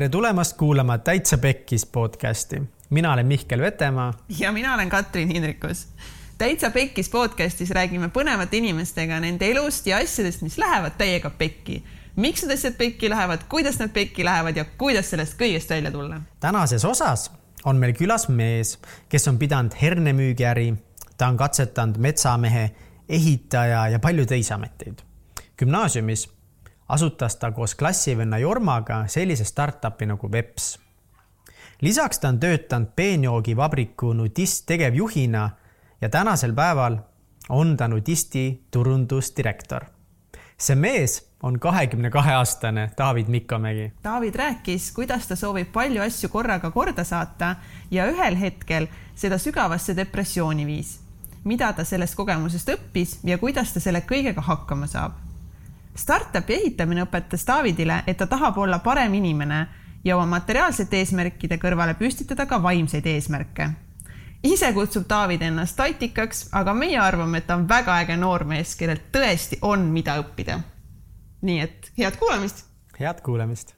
tere tulemast kuulama Täitsa Pekkis podcasti. mina olen Mihkel Vetemaa. ja mina olen Katrin Hindrikus. täitsa Pekkis podcastis räägime põnevate inimestega nende elust ja asjadest, mis lähevad täiega pekki. miks need asjad pekki lähevad, kuidas nad pekki lähevad ja kuidas sellest kõigest välja tulla. tänases osas on meil külas mees, kes on pidanud hernemüügiäri, ta on katsetanud metsamehe, ehitaja ja palju teisi ameteid. gümnaasiumis asutas ta koos klassivenna Jormaga sellise startup'i nagu Veps. lisaks ta on töötanud peenjoogivabriku Nudist tegevjuhina ja tänasel päeval on ta Nudisti turundusdirektor. see mees on kahekümne kahe aastane David Mikkomägi. David rääkis, kuidas ta soovib palju asju korraga korda saata ja ühel hetkel seda sügavasse depressiooni viis. mida ta sellest kogemusest õppis ja kuidas ta selle kõigega hakkama saab Startupi ehitamine õpetas Davidile, et ta tahab olla parem inimene ja oma materiaalsete eesmärkide kõrvale püstitada ka vaimseid eesmärke. ise kutsub David ennast taitikaks, aga meie arvame, et ta on väga äge noormees, kellel tõesti on, mida õppida. nii et head kuulamist. head kuulamist.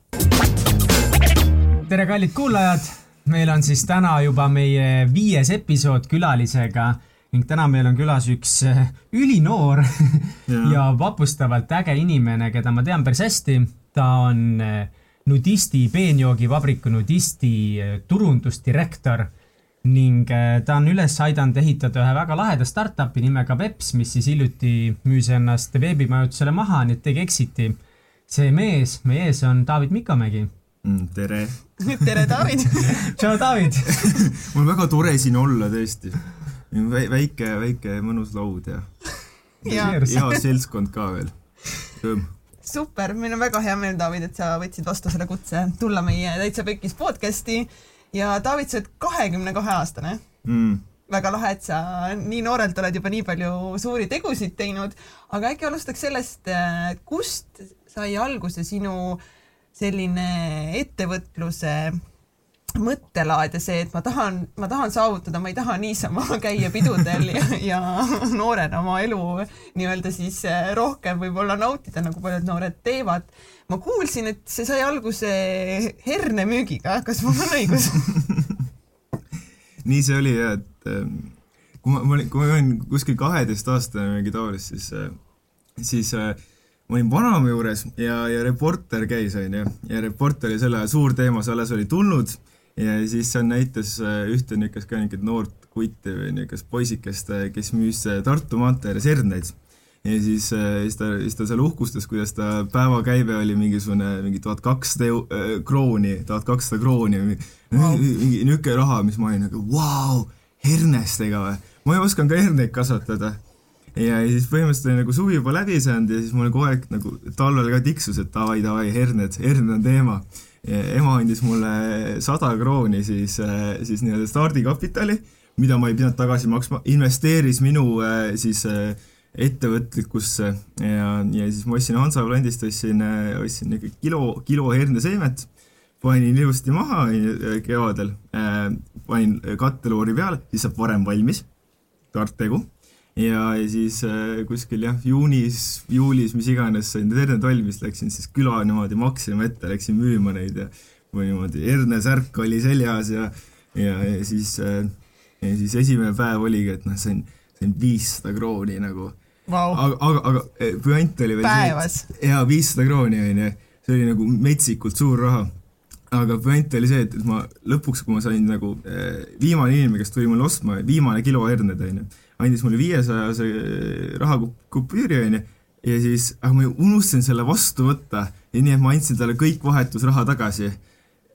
tere, kallid kuulajad. meil on siis täna juba meie viies episood külalisega ning täna meil on külas üks äh, ülinoor ja. ja vapustavalt äge inimene, keda ma tean päris hästi. ta on äh, Nudisti, peenjoogivabriku Nudisti äh, turundusdirektor ning ta on üles aidanud ehitada ühe väga laheda startup'i nimega Veps, mis siis hiljuti müüs ennast veebimajutusele maha, nii et tegi exit'i. see mees meie ees on David Mikamägi mm,. tere tere, David tšau, David mul on väga tore siin olla tõesti väike, väike mõnus laud ja, ja. hea seltskond ka veel. super, meil on väga hea meel, David, et sa võtsid vastu selle kutse tulla meie Täitsa Pekkis podcasti ja David, sa oled kahekümne kahe aastane mm. väga lahe, et sa nii noorelt oled juba nii palju suuri tegusid teinud, aga äkki alustaks sellest, kust sai alguse sinu selline ettevõtluse mõttelaad ja see, et ma tahan, ma tahan saavutada, ma ei taha niisama käia pidudel ja, ja noorena oma elu nii-öelda siis eh, rohkem võib-olla nautida, nagu paljud noored teevad. ma kuulsin, et see sai alguse hernemüügiga, kas mul on õigus? Nii see oli jah, et ehm, kui ma, ma olin, kui ma olin kuskil kaheteistaastane mingi taolist, siis, eh, siis ma olin vanaema juures ja, ja reporter käis, onju, ja reporter oli selle ajal suur teema, see alles oli tulnud ja siis seal näitas äh, ühte niisugust ka niisugust noort kutti või niisugust poisikest, äh, kes müüs äh, Tartu maantee ääres herneid. ja siis, siis ta, siis ta seal uhkustas, kuidas ta päevakäive oli mingisugune, mingi tuhat kakssada krooni, tuhat kakssada krooni või wow. mingi niisugune raha, mis ma olin nagu vau, hernestega või, ma osanud ka herneid kasvatada ja siis põhimõtteliselt oli nagu suvi juba läbi saanud ja siis mul kogu aeg nagu talvel ka tiksus, et davai, davai, herned, herned on teema ema andis mulle sada krooni siis, äh, siis nii-öelda stardikapitali, mida ma ei pidanud tagasi maksma, investeeris minu äh, siis ettevõtlikkusse ja, ja siis ma ostsin Hansaplandist, ostsin, ostsin niisugune kilo, kilo herneseemet, panin ilusti maha kevadel, panin katteloori peale, siis saab varem valmis, tark tegu ja, ja siis äh, kuskil jah, juunis, juulis, mis iganes, sain terved valmis, läksin siis küla niimoodi Maxima ette, läksin müüma neid ja või niimoodi hernesärk oli seljas ja, ja, ja siis äh,, ja siis esimene päev oligi, et noh, sain, sain viissada krooni nagu. Wow.. aga, aga, aga äh, püant oli veel päevas. jaa, viissada krooni onju, see oli nagu metsikult suur raha. Aga püant oli see, et, et ma lõpuks, kui ma sain nagu viimane inimene, kes tuli mulle ostma, viimane kilo herned onju andis mulle viiesajase rahakupüüri, onju, ja siis, aga ma unustasin selle vastu võtta. Ja nii, et ma andsin talle kõik vahetusraha tagasi.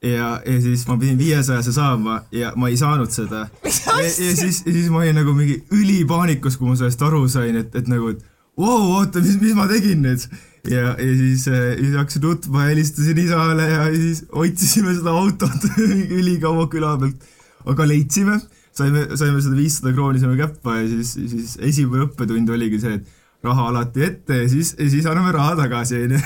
ja, ja siis ma pidin viiesajase saama ja ma ei saanud seda. ja, ja siis, ja siis ma olin nagu mingi ülipaanikus, kui ma sellest aru sain, et, et nagu, et vau oota, mis, mis ma tegin nüüd? Ja, ja siis, äh, siis hakkasin nutma, helistasin isale ja siis otsisime seda autot ülikaua küla pealt, aga leidsime saime, saime seda viissada krooni saime käppa ja siis, siis esimene õppetund oligi see, et raha alati ette ja siis, ja siis anname raha tagasi, onju.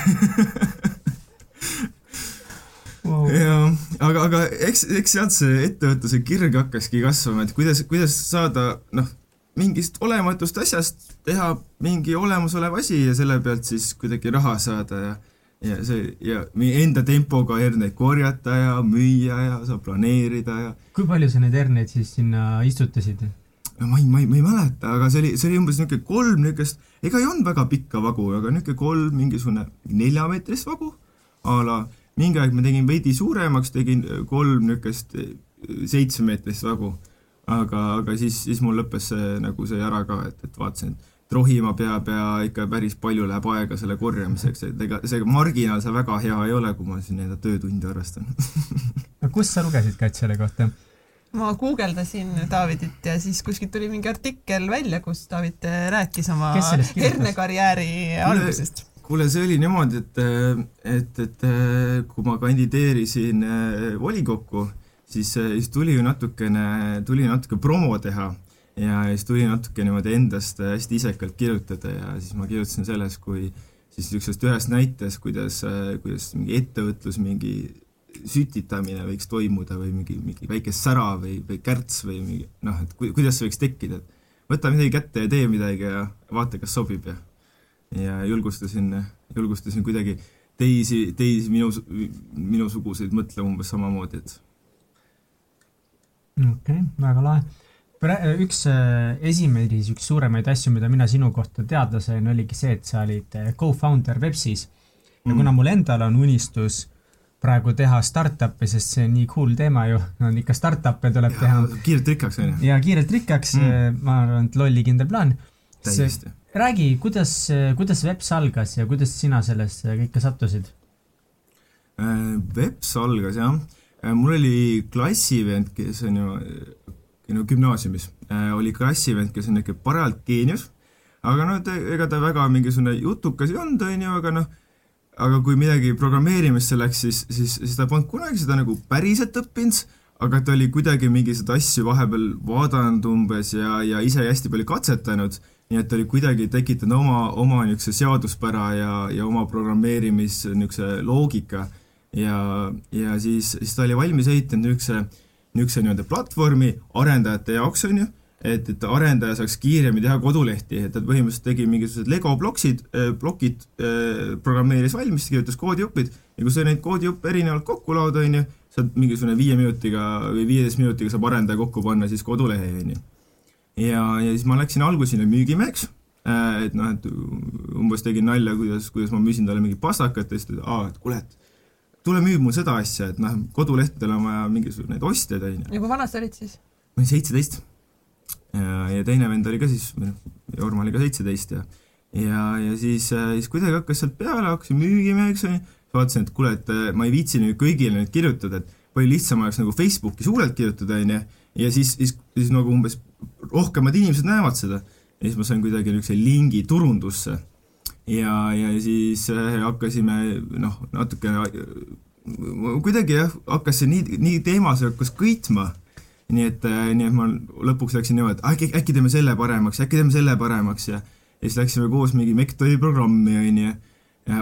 jah, aga, aga eks, eks sealt see ettevõtluse kirg hakkaski kasvama, et kuidas, kuidas saada, noh, mingist olematust asjast teha mingi olemasolev asi ja selle pealt siis kuidagi raha saada ja ja see ja meie enda tempoga herneid korjata ja müüa ja saab planeerida ja. kui palju sa neid herneid siis sinna istutasid? ma ei, ma ei, ma ei mäleta, aga see oli, see oli umbes niisugune kolm niisugust, ega ei olnud väga pikka vagu, aga niisugune kolm mingisugune neljameetrist vagu a la mingi aeg ma tegin veidi suuremaks, tegin kolm niisugust seitsmemeetrist vagu. aga, aga siis, siis mul lõppes see nagu see ära ka, et, et vaatasin, et rohima peab ja ikka päris palju läheb aega selle korjamiseks, et ega see marginaal seal väga hea ei ole, kui ma siin enda töötunde arvestan aga kust sa lugesid, Kats, selle kohta? ma guugeldasin Davidit ja siis kuskilt tuli mingi artikkel välja, kus David rääkis oma hernekarjääri algusest. kuule, see oli niimoodi, et, et, et kui ma kandideerisin eh, volikokku, siis, eh, siis tuli ju natukene, tuli natuke promo teha ja siis tuli natuke niimoodi endast hästi isekalt kirjutada ja siis ma kirjutasin sellest, kui siis niisugusest ühest näites, kuidas, kuidas mingi ettevõtlus, mingi sütitamine võiks toimuda või mingi, mingi väike sära või, või kärts või mingi noh, et ku, kuidas see võiks tekkida, et võta midagi kätte ja tee midagi ja vaata, kas sobib ja ja julgustasin, julgustasin kuidagi teisi, teisi minu, minusuguseid mõtlema umbes samamoodi, et okei okay,, väga lahe. Üks äh, esimesi, üks suuremaid asju, mida mina sinu kohta teada sain, oligi see, et sa olid äh, co-founder Websis ja mm. kuna mul endal on unistus praegu teha startup'i, sest see on nii cool teema ju, on ikka startup'e tuleb ja, teha. kiirelt rikkaks, on ju. ja kiirelt rikkaks mm., äh, ma arvan, et lollikindel plaan. täiesti. räägi, kuidas, kuidas Webs algas ja kuidas sina sellesse kõike sattusid? Webs algas jah, mul oli klassivend, kes on ju, no gümnaasiumis, oli klassivend, kes on niisugune parajalt geenius, aga noh, ega ta väga mingisugune jutukas ei olnud, on ju, aga noh, aga kui midagi programmeerimisse läks, siis, siis, siis ta polnud kunagi seda nagu päriselt õppinud, aga ta oli kuidagi mingisuguseid asju vahepeal vaadanud umbes ja, ja ise hästi palju katsetanud, nii et ta oli kuidagi tekitanud oma, oma niisuguse seaduspära ja, ja oma programmeerimis niisuguse loogika. Ja, ja siis, siis ta oli valmis ehitanud niisuguse, niisuguse nii-öelda platvormi arendajate jaoks, on ju et, et arendaja saaks kiiremini teha kodulehti, et ta põhimõtteliselt tegi mingisugused Lego ploksid, äh, plokid äh, programmeeris valmis, kirjutas koodijupid ja kui sa neid koodijuppe erinevalt kokku laod, on ju, saad mingisugune viie minutiga või viieteist minutiga saab arendaja kokku panna siis kodulehe, on ju. ja, ja siis ma läksin alguses sinna müügimeheks, äh, et noh, et umbes tegin nalja, kuidas, kuidas ma müüsin talle mingit pastakat ja siis ta ütles, aa, et kuule, et tule müü mulle seda asja, et noh, kodulehtedel on vaja mingisuguseid ostjaid, on ju. ja kui vana sa olid siis? ma olin seitseteist ja, teine vend oli ka siis, Jorma oli ka seitseteist ja ja, ja siis, siis kuidagi hakkas sealt peale, hakkasin müügimeheks, onju, vaatasin, et kuule, et äh, ma ei viitsi nüüd kõigile nüüd kirjutada, et palju lihtsam oleks nagu Facebooki suurelt kirjutada, onju, ja siis, siis, siis nagu umbes rohkemad inimesed näevad seda. ja siis ma sain kuidagi niisuguse lingi turundusse. Ja, ja siis äh, hakkasime noh, natukene kuidagi jah, hakkas see nii, nii teema, see hakkas köitma nii et, äh, nii et ma lõpuks läksin niimoodi, et äkki, äkki teeme selle paremaks, äkki teeme selle paremaks ja ja siis läksime koos mingi Mektovi programmi, on ju,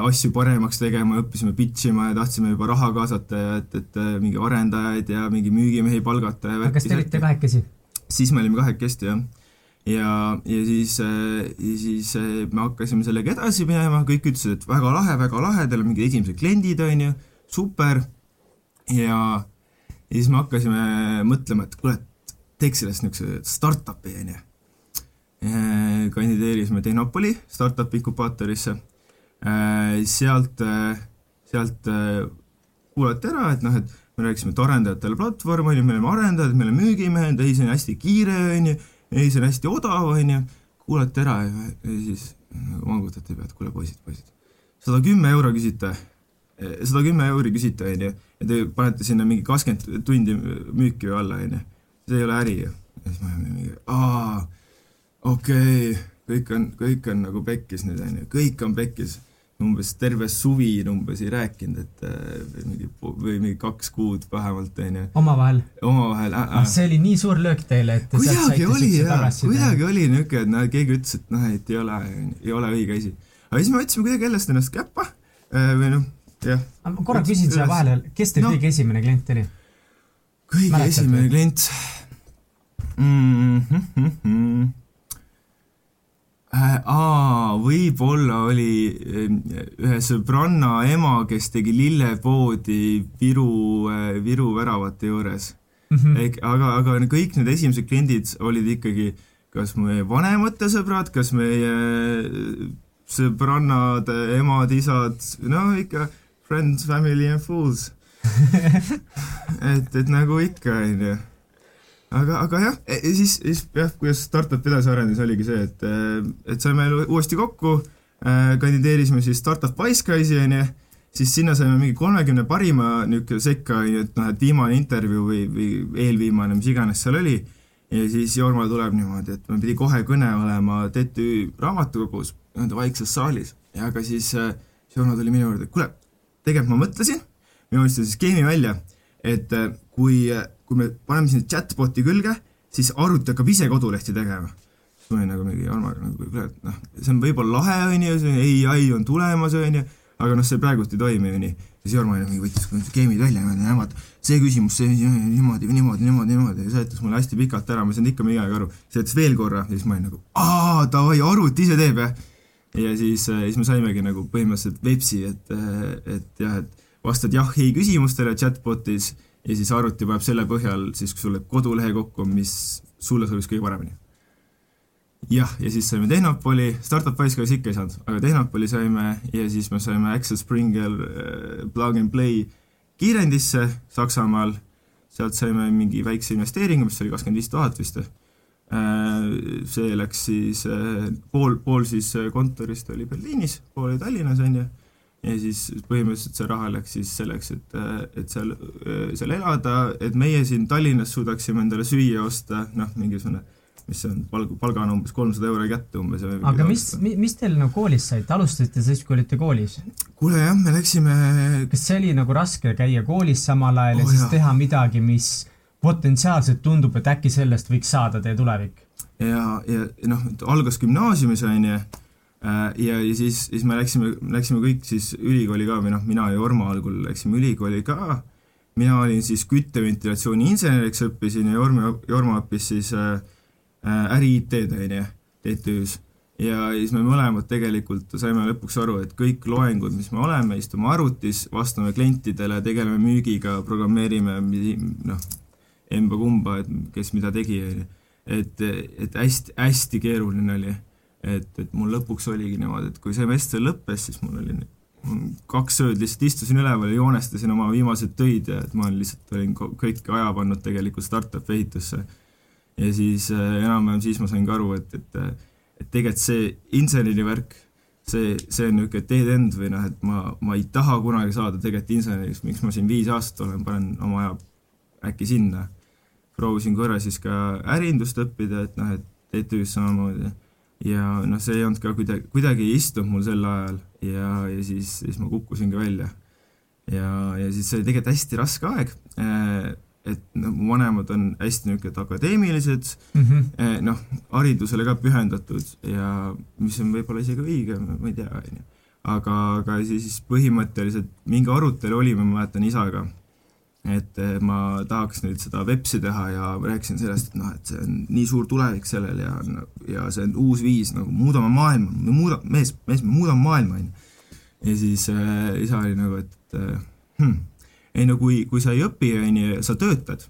asju paremaks tegema, õppisime pitch ima ja tahtsime juba raha kaasata ja et, et äh, mingi arendajaid ja mingi müügimehi palgata ja kas te olite kahekesi? siis me olime kahekesti, jah. Ja, ja siis, äh, ja siis me hakkasime sellega edasi minema, kõik ütlesid, et väga lahe, väga lahe, teil on mingid esimesed kliendid, on ju, super, ja ja siis me hakkasime mõtlema, et kuule, teeks sellest niisuguse startup'i, on ju. kandideerisime Tehnopoli startup inkubaatorisse, sealt, sealt kuulati ära, et noh, et me rääkisime, et arendajatele platvorm, on ju, me oleme arendajad, me oleme müügimehed, ei, see on hästi kiire, on ju, ei, see on hästi odav, on ju, kuulati ära ja, ja siis vangutati pead, kuule poisid, poisid, sada kümme euro küsite. Sada kümme euri küsite, on ju, ja te panete sinna mingi kakskümmend tundi müüki alla, on ju. see ei ole äri ju. ja siis me oleme mingi, aa, okei. Okay,, kõik on, kõik on nagu pekkis nüüd, on ju, kõik on pekkis. Umbes terve suvi umbes ei rääkinud, et või mingi, või mingi kaks kuud vähemalt, on ju. omavahel? omavahel äh,. Äh. see oli nii suur löök teile, et kuidagi oli jah, kuidagi oli niisugune, et noh, keegi ütles, et noh, et ei ole, ei ole õige asi. aga siis me võtsime kuidagi jälle ennast käppa või noh, jah. ma korra küsin siia vahele, kes teil no. kõige esimene klient oli? kõige Mäletad esimene või? klient mm? -hmm. Äh,. aa, võib-olla oli ühe sõbranna ema, kes tegi lillepoodi Viru, Viru väravate juures mm. -hmm. aga, aga kõik need esimesed kliendid olid ikkagi kas meie vanemate sõbrad, kas meie sõbrannad, emad, isad, no ikka friends, family and fools et, et nagu ikka, onju. Aga, aga jah, e, e, siis, siis jah, kuidas startup edasi arenes, oligi see, et, et saime uuesti kokku, kandideerisime siis Startup Wiseguys'i, onju, siis sinna saime mingi kolmekümne parima niisugune sekka, onju, et noh, et viimane intervjuu või, või eelviimane, mis iganes seal oli, ja siis Jorma tuleb niimoodi, et meil pidi kohe kõne olema TTÜ raamatukogus, nii-öelda vaikses saalis, ja aga siis, Jorma tuli minu juurde, et kuule, tegelikult ma mõtlesin. Me joonistame skeemi välja, et kui, kui me paneme sinna chatbot'i külge, siis arvuti hakkab ise kodulehti tegema. siis ma olin nagu mingi Jarmaga nagu, et noh, see on võib-olla lahe, on ju, ai on tulemas, on ju, aga noh, see praegult ei toimi, on ju. siis Jarmo mingi võttis skeemid välja, nemad, see küsimus, see niimoodi, niimoodi, niimoodi, niimoodi ja seletas mulle hästi pikalt ära, ma ei saanud ikka midagi aru. seletas veel korra ja siis ma olin nagu, aa, davai, arvuti ise teeb, jah. ja siis, äh, siis me saimegi nagu põhimõtteliselt vepsi, et, et jah, et vastad jah-ei küsimustele chatbotis ja siis arvuti paneb selle põhjal siis, kui sul läheb kodulehe kokku, mis sulle sobiks kõige paremini. jah, ja siis saime Tehnopoli, Startup Wiseguys ikka ei saanud, aga Tehnopoli saime ja siis me saime Axel Springer äh, Plug and Play kiirendisse Saksamaal, sealt saime mingi väikse investeeringu, mis oli kakskümmend viis tuhat vist äh,. see läks siis äh,, pool, pool siis kontorist oli Berliinis, pool oli Tallinnas, on ju ja siis põhimõtteliselt see raha läks siis selleks, et, et seal, seal elada, et meie siin Tallinnas suudaksime endale süüa osta, noh, mingisugune mis on, palg, palga on umbes kolmsada euro kätte umbes. aga mis, mis teil nagu koolis saite, alustasite siis, kui olite koolis? kuule jah, me läksime kas see oli nagu raske käia koolis samal ajal oh, ja siis jah. teha midagi, mis potentsiaalselt tundub, et äkki sellest võiks saada teie tulevik? ja, ja noh, algas gümnaasiumis, on ju Äh, ja, ja siis, siis me läksime, läksime kõik siis ülikooli ka või noh, mina ja Jorma algul läksime ülikooli ka, mina olin siis kütteventilatsiooni inseneriks õppisin ja Jorma, Jorma õppis siis äh, äh äri-IT-d, on ju, TTÜ-s. ja siis me mõlemad tegelikult saime lõpuks aru, et kõik loengud, mis me oleme, istume arvutis, vastame klientidele, tegeleme müügiga, programmeerime noh, emba-kumba, et kes mida tegi, on ju. et, et hästi, hästi keeruline oli et, et mul lõpuks oligi niimoodi, et kui semester lõppes, siis mul oli kaks ööd lihtsalt istusin üleval ja joonestasin oma viimased töid ja et ma lihtsalt olin kõik aja pannud tegelikult startup ehitusse. ja siis äh, enam-vähem siis ma sain ka aru, et, et, et tegelikult see inseneri värk, see, see on niisugune dead end või noh, et ma, ma ei taha kunagi saada tegelikult inseneriks, miks ma siin viis aastat olen, panen oma aja äkki sinna. proovisin korra siis ka ärindust õppida, et noh, et TTÜ-s samamoodi ja noh, see ei olnud ka kuidagi, kuidagi ei istunud mul sel ajal ja, ja siis, siis ma kukkusingi välja. ja, ja siis see oli tegelikult hästi raske aeg, äh, et noh, mu vanemad on hästi niisugused akadeemilised mm -hmm., noh, haridusele ka pühendatud ja mis on võib-olla isegi õige, ma ei tea, on ju. aga, aga siis põhimõtteliselt mingi arutelu oli, ma mäletan isaga et ma tahaks nüüd seda Vepsi teha ja rääkisin sellest, et noh, et see on nii suur tulevik sellel ja, ja see on uus viis nagu muudame maailma, me muuda-, mees, mees, me muudame maailma, on ju. ja siis äh, isa oli nagu, et äh, hm, ei no kui, kui sa ei õpi, on ju, sa töötad,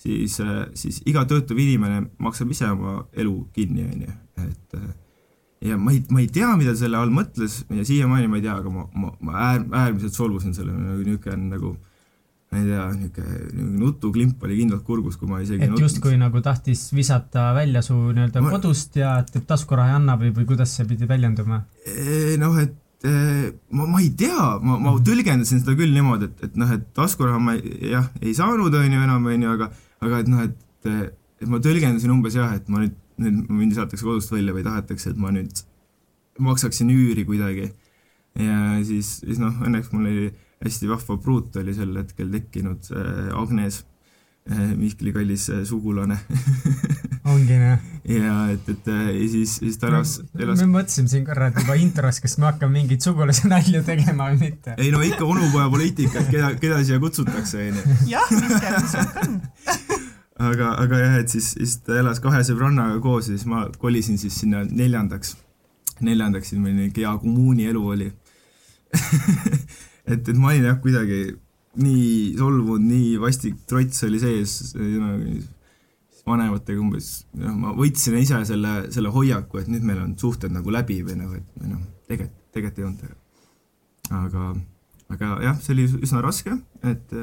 siis äh,, siis iga töötav inimene maksab ise oma elu kinni, on ju, et äh, ja ma ei, ma ei tea, mida selle all mõtles ja siiamaani ma ei tea, aga ma, ma, ma äär, äärmiselt solvusin selle nagu niisugune nagu ma ei tea, niisugune nutuklimp oli kindlalt kurgus, kui ma isegi et justkui nagu tahtis visata välja su nii-öelda ma... kodust ja et taskuraha ei anna või, või kuidas see pidi väljenduma? Noh, et ma, ma ei tea, ma, ma tõlgendasin seda küll niimoodi, et, et noh, et taskuraha ma jah, ei saanud, on ju, enam, on ju, aga aga et noh, et et ma tõlgendasin umbes jah, et ma nüüd, nüüd mind visatakse kodust välja või tahetakse, et ma nüüd maksaksin üüri kuidagi. ja siis, siis noh, õnneks mul oli hästi vahva pruut oli sel hetkel tekkinud äh,, Agnes äh,, Mihkli kallis äh, sugulane ongi jah? ja et, et ja siis, siis ta elas, elas. me mõtlesime siin korra, et juba intros, kas me hakkame mingeid sugulase nalju tegema või mitte. ei no ikka onupoja poliitikat, keda, keda siia kutsutakse, onju. jah, Mihkel, mis on? aga, aga jah, et siis, siis ta elas kahe sõbrannaga koos ja siis ma kolisin siis sinna neljandaks neljandaks siis meil niisugune hea kommuunielu oli et, et ma olin jah, kuidagi nii solvunud, nii vastik trots oli sees, vanematega umbes, noh, ma võtsin ise selle, selle hoiaku, et nüüd meil on suhted nagu läbi või nagu, et või noh, tegelikult, tegelikult ei olnud. aga, aga jah, see oli üsna raske, et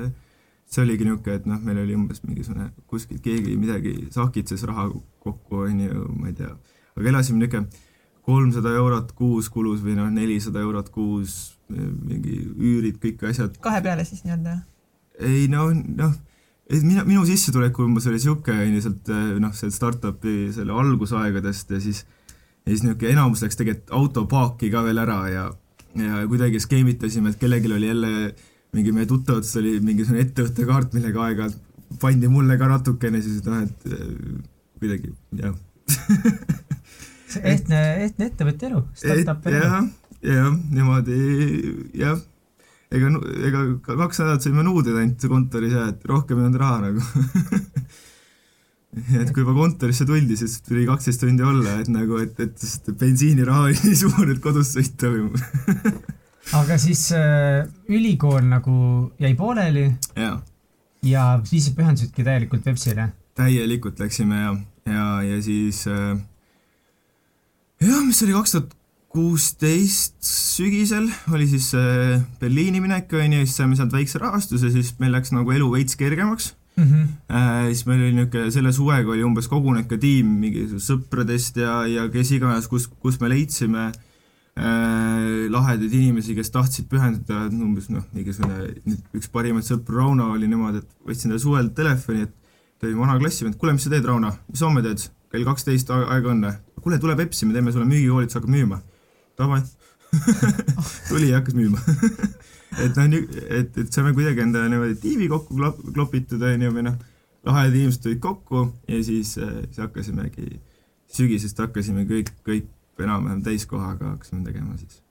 see oligi niisugune, et noh, meil oli umbes mingisugune, kuskilt keegi midagi sahkitses raha kokku, on ju, ma ei tea, aga elasime niisugune kolmsada eurot kuus kulus või noh, nelisada eurot kuus, mingi üürid, kõik asjad. kahe peale siis nii-öelda? ei no, noh, et mina, minu sissetulek umbes oli niisugune, on ju, sealt noh, sealt startup'i selle algusaegadest ja siis ja siis niisugune enamus läks tegelikult autopaaki ka veel ära ja ja kuidagi skeemitasime, et kellelgi oli jälle mingi meie tuttavates oli mingisugune ettevõttekaart, millega aeg-ajalt pandi mulle ka natukene, siis noh, et kuidagi jah ehtne, ehtne ettevõtja elu, startup elu. Jah, niimoodi jah, ega, ega kaks nädalat saime nuudeid ainult kontoris ja et rohkem ei olnud raha nagu. Et kui juba kontorisse tuldi, siis tuli kaksteist tundi olla, et nagu, et, et sest bensiiniraha oli nii suur, et kodust sõita või aga siis äh, ülikool nagu jäi pooleli. ja siis pühendusidki täielikult Vepsile? täielikult läksime ja, ja, ja siis äh, jah, mis oli kaks tuhat kuusteist sügisel oli siis Berliini minek, on ju, siis saime sealt väikse rahastuse, siis meil läks nagu elu veits kergemaks mm. -hmm. Äh, siis meil oli niisugune, selle suvega oli umbes kogunenud ka tiim mingisugust sõpradest ja, ja kes iganes, kus, kus me leidsime äh, lahedaid inimesi, kes tahtsid pühenduda, umbes noh, mingisugune, üks parimaid sõpru Rauno oli niimoodi, et võtsin talle suvel telefoni, et ta oli vana klassivend, kuule, mis sa teed, Rauno, mis homme teed? kell kaksteist aega õnne. kuule, tule Pepsi, me teeme sulle müügikoolituse, hakkab müüma. Davai tuli ja hakkas müüma et noh, et, et saime kuidagi endale niimoodi tiivi kokku klop, klopitud, onju, või noh, lahedad inimesed tulid kokku ja siis, siis hakkasimegi, sügisest hakkasime kõik, kõik enam-vähem täiskohaga hakkasime tegema siis.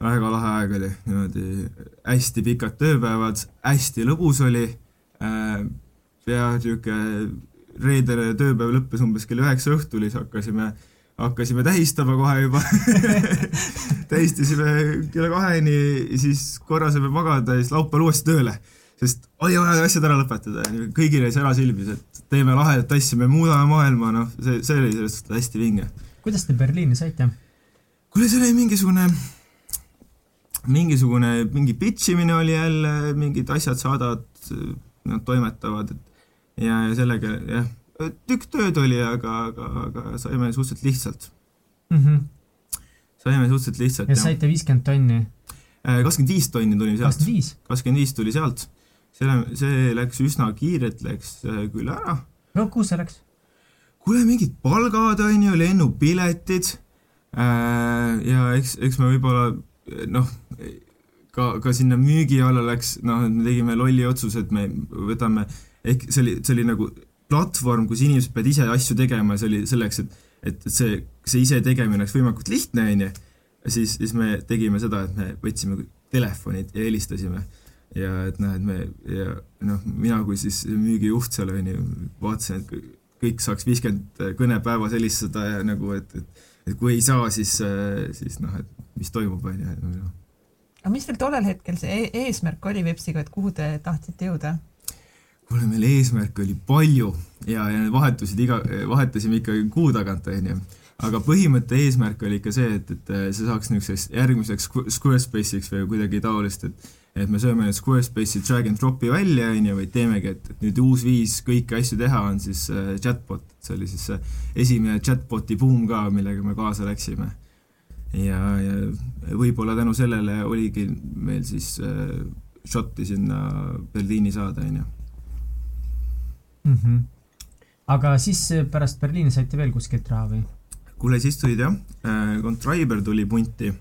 väga lahe aeg oli, niimoodi hästi pikad tööpäevad, hästi lõbus oli äh,, pea niisugune reedene tööpäev lõppes umbes kell üheksa õhtul, siis hakkasime, hakkasime tähistama kohe juba tähistasime kella kaheni, siis korra saime magada ja siis laupäeval uuesti tööle. sest oli vaja asjad ära lõpetada, kõigile see ära silmis, et teeme lahedat asja, me muudame maailma, noh, see, see oli sellest suhtes hästi vinge. kuidas te Berliini saite? kuule, see oli mingisugune mingisugune, mingi pitch imine oli jälle, mingid asjad saadavad, nad toimetavad, et ja, ja sellega jah, tükk tööd oli, aga, aga, aga saime suhteliselt lihtsalt mm. -hmm. saime suhteliselt lihtsalt. ja saite viiskümmend tonni? Äh, kakskümmend viis tonni tuli sealt. kakskümmend viis? tuli sealt. selle, see läks üsna kiirelt, läks äh, küll ära. no kuhu see läks? kuule, mingid palgad, on ju, lennupiletid äh, ja eks, eks me võib-olla noh, ka, ka sinna müügi alla läks, noh, et me tegime lolli otsuse, et me võtame ehk see oli, see oli nagu platvorm, kus inimesed peavad ise asju tegema ja see oli selleks, et et see, see ise tegemine oleks võimalikult lihtne, on ju, siis, siis me tegime seda, et me võtsime telefonid ja helistasime. ja et noh, et me ja noh, mina kui siis müügijuht seal on ju, vaatasin, et kõik saaks viiskümmend kõne päevas helistada ja nagu, et, et et kui ei saa, siis, siis noh, et mis toimub, on ju. Aga mis teil tollel hetkel see e eesmärk oli Vepsiga, et kuhu te tahtsite jõuda? Kuule, meil eesmärke oli palju ja, ja need vahetusid iga, vahetasime ikkagi kuu tagant, onju. aga põhimõtte eesmärk oli ikka see, et, et see saaks niisuguseks järgmiseks Squarespace'iks või kuidagi taolist, et et me sööme nüüd Squarespace'i drag and drop'i välja, onju, vaid teemegi, et, et nüüd uus viis kõiki asju teha on siis äh, chatbot, see oli siis see esimene chatbot'i buum ka, millega me kaasa läksime. ja, ja võib-olla tänu sellele oligi meil siis äh, shot'i sinna Berliini saada, onju mm. -hmm. aga siis äh, pärast Berliini saite veel kuskilt raha või? kuule, siis tulid jah, äh, Contriber tuli punti,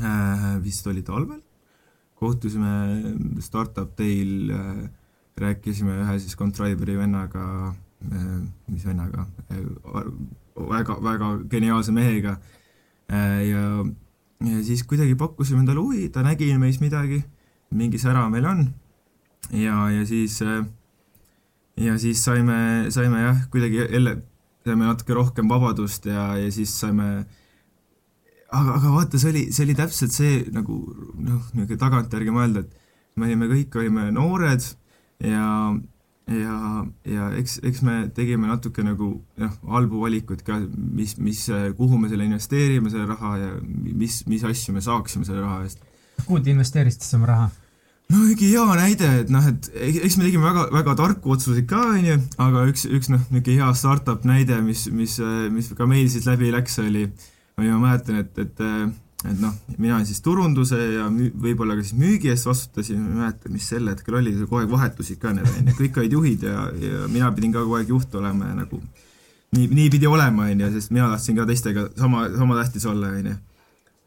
äh, vist oli talvel, kohtusime Startup Day'l, rääkisime ühe siis Contriberi vennaga, mis vennaga, väga, väga geniaalse mehega ja, ja siis kuidagi pakkusime talle huvi, ta nägi meis midagi, mingi sära meil on ja, ja siis äh, ja siis saime, saime jah, kuidagi jälle saime natuke rohkem vabadust ja, ja siis saime aga, aga vaata, see oli, see oli täpselt see nagu noh, niisugune tagantjärgi mõelda, et me olime, kõik olime noored ja ja, ja eks, eks me tegime natuke nagu noh, halbu valikuid ka, mis, mis, kuhu me selle investeerime, selle raha ja mis, mis asju me saaksime selle raha eest. kuhu te investeerisite oma raha? No mingi hea näide, et noh, et eks me tegime väga, väga tarku otsuseid ka, onju, aga üks, üks noh, niisugune hea startup näide, mis, mis, mis ka meil siis läbi läks, oli, oli ma mäletan, et, et et noh, mina siis turunduse ja võib-olla ka siis müügi eest vastutasin, ma ei mäleta, mis sel hetkel oli, kogu aeg vahetusid ka need, onju, kõik olid juhid ja, ja mina pidin ka kogu aeg juht olema ja nagu nii, nii pidi olema, onju, sest mina tahtsin ka teistega sama, sama tähtis olla, onju.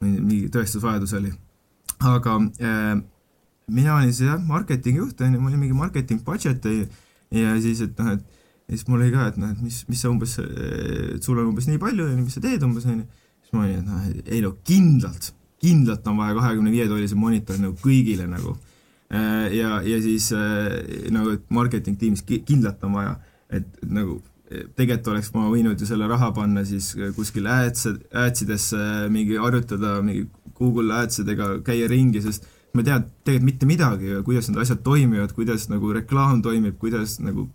mingi tõestusvajadus oli. aga äh, mina olin siis jah, marketingi juht, onju, mul oli mingi marketing budget ja, ja siis, et noh, et ja siis mul oli ka, et noh, et mis, mis sa umbes, et sul on umbes nii palju, onju, mis sa teed umbes, onju siis ma olin, et noh, ei no kindlalt, kindlalt on vaja kahekümne viie tollise monitor nagu kõigile nagu. Äh, ja, ja siis äh, nagu, et marketing tiimis kindlalt on vaja, et nagu tegelikult oleks ma võinud ju selle raha panna siis kuskil ads, adsidesse mingi harjutada, mingi Google adsidega käia ringi, sest ma ei tea tegelikult mitte midagi, kuidas need asjad toimivad, kuidas nagu reklaam toimib, kuidas nagu,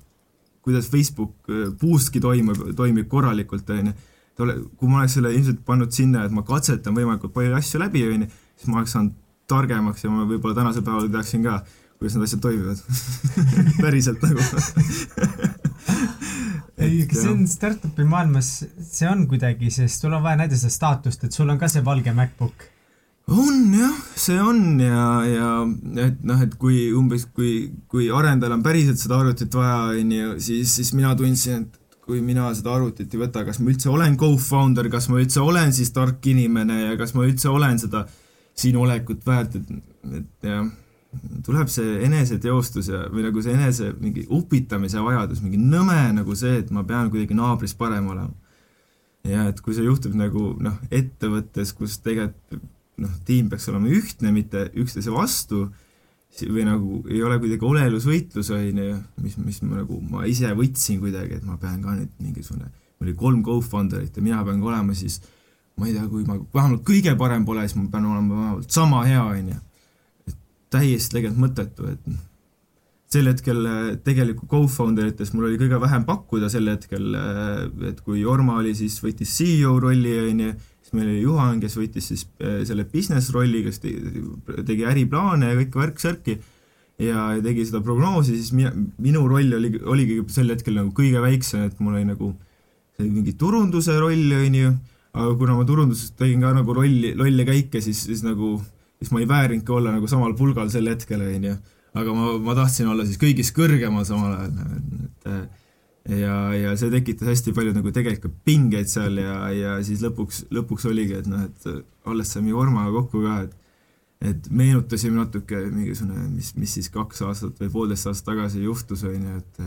kuidas Facebook äh, boost'ki toimub, toimib korralikult, on ju. Kui ma oleks selle ilmselt pannud sinna, et ma katsetan võimalikult palju asju läbi, onju, siis ma oleks saanud targemaks ja ma võib-olla tänasel päeval teaksin ka, kuidas need asjad toimivad päriselt nagu. Ei, aga see on startup'i maailmas, see on kuidagi, sest sul on vaja näidata seda staatust, et sul on ka see valge MacBook. On jah, see on ja, ja et noh, et kui umbes, kui, kui arendajal on päriselt seda arvutit vaja, onju, siis, siis mina tundsin, et kui mina seda arvutit ei võta, kas ma üldse olen co-founder, kas ma üldse olen siis tark inimene ja kas ma üldse olen seda siin olekut väärt, et, et jah, tuleb see eneseteostus ja, või nagu see enese mingi upitamise vajadus, mingi nõme nagu see, et ma pean kuidagi naabrist parem olema. ja et kui see juhtub nagu noh, ettevõttes, kus tegelikult noh, tiim peaks olema ühtne, mitte üksteise vastu või nagu ei ole kuidagi olelusvõitlus, on ju, mis, mis ma nagu, ma ise võtsin kuidagi, et ma pean ka nüüd mingisugune, mul oli kolm co-founder'it ja mina pean ka olema siis, ma ei tea, kui ma vähemalt kõige parem pole, siis ma pean olema vähemalt sama hea, on ju. et täiesti tegelikult mõttetu, et sel hetkel äh, tegelikult co-founder ites mul oli kõige vähem pakkuda sel hetkel, äh, et kui Jorma oli, siis võttis CEO rolli, on ju, siis meil oli Juhan, kes võttis siis äh, selle business rolli, kes tegi äriplaane ja kõike värk-särki ja tegi seda prognoosi, siis mina, minu roll oli, oligi sel hetkel nagu kõige väiksem, et mul oli nagu mingi turunduse roll, on ju, aga kuna ma turunduses tegin ka nagu rolli, lolle käike, siis, siis nagu, siis ma ei väärinudki olla nagu samal pulgal sel hetkel, on ju. aga ma, ma tahtsin olla siis kõigist kõrgemal samal ajal, et, et ja, ja see tekitas hästi palju nagu tegelikult pingeid seal ja, ja siis lõpuks, lõpuks oligi, et noh, et olles saime Jormaga kokku ka, et et meenutasime natuke mingisugune, mis, mis siis kaks aastat või poolteist aastat tagasi juhtus, on ju, et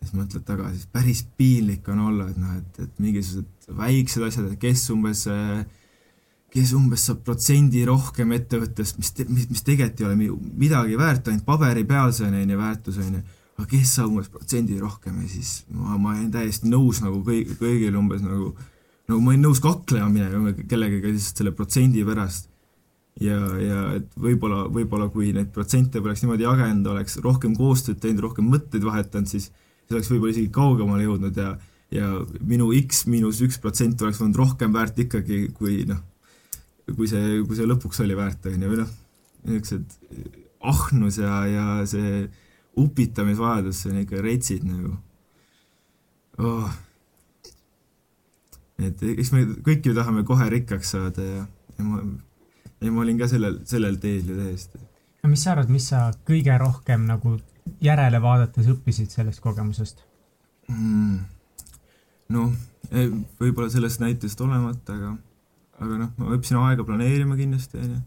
siis mõtled tagasi, päris piinlik on olla, et noh, et, et mingisugused väiksed asjad, et kes umbes, kes umbes saab protsendi rohkem ettevõttest, mis, mis, mis tegelikult ei ole midagi väärt, ainult paberi peal see on, on ju, väärtus, on ju aga kes saab umbes protsendi rohkem ja siis ma, ma olin täiesti nõus nagu kõik, kõigil umbes nagu, nagu ma olin nõus kaklema minema kellegagi lihtsalt selle protsendi pärast. ja, ja et võib-olla, võib-olla kui neid protsente poleks niimoodi jagenud, oleks rohkem koostööd teinud, rohkem mõtteid vahetanud, siis siis oleks võib-olla isegi kaugemale jõudnud ja ja minu X miinus üks protsent oleks olnud rohkem väärt ikkagi, kui noh, kui see, kui see lõpuks oli väärt, on ju, või noh, niisugused ahnus ja, ja see upitamisvajadus, see on ikka retsid nagu oh.. et eks me kõik ju tahame kohe rikkaks saada ja, ja ma, ja ma olin ka sellel, sellel teel ju täiesti. no mis sa arvad, mis sa kõige rohkem nagu järele vaadates õppisid sellest kogemusest mm.? noh, võib-olla sellest näitest olemata, aga, aga noh, ma õppisin aega planeerima kindlasti, onju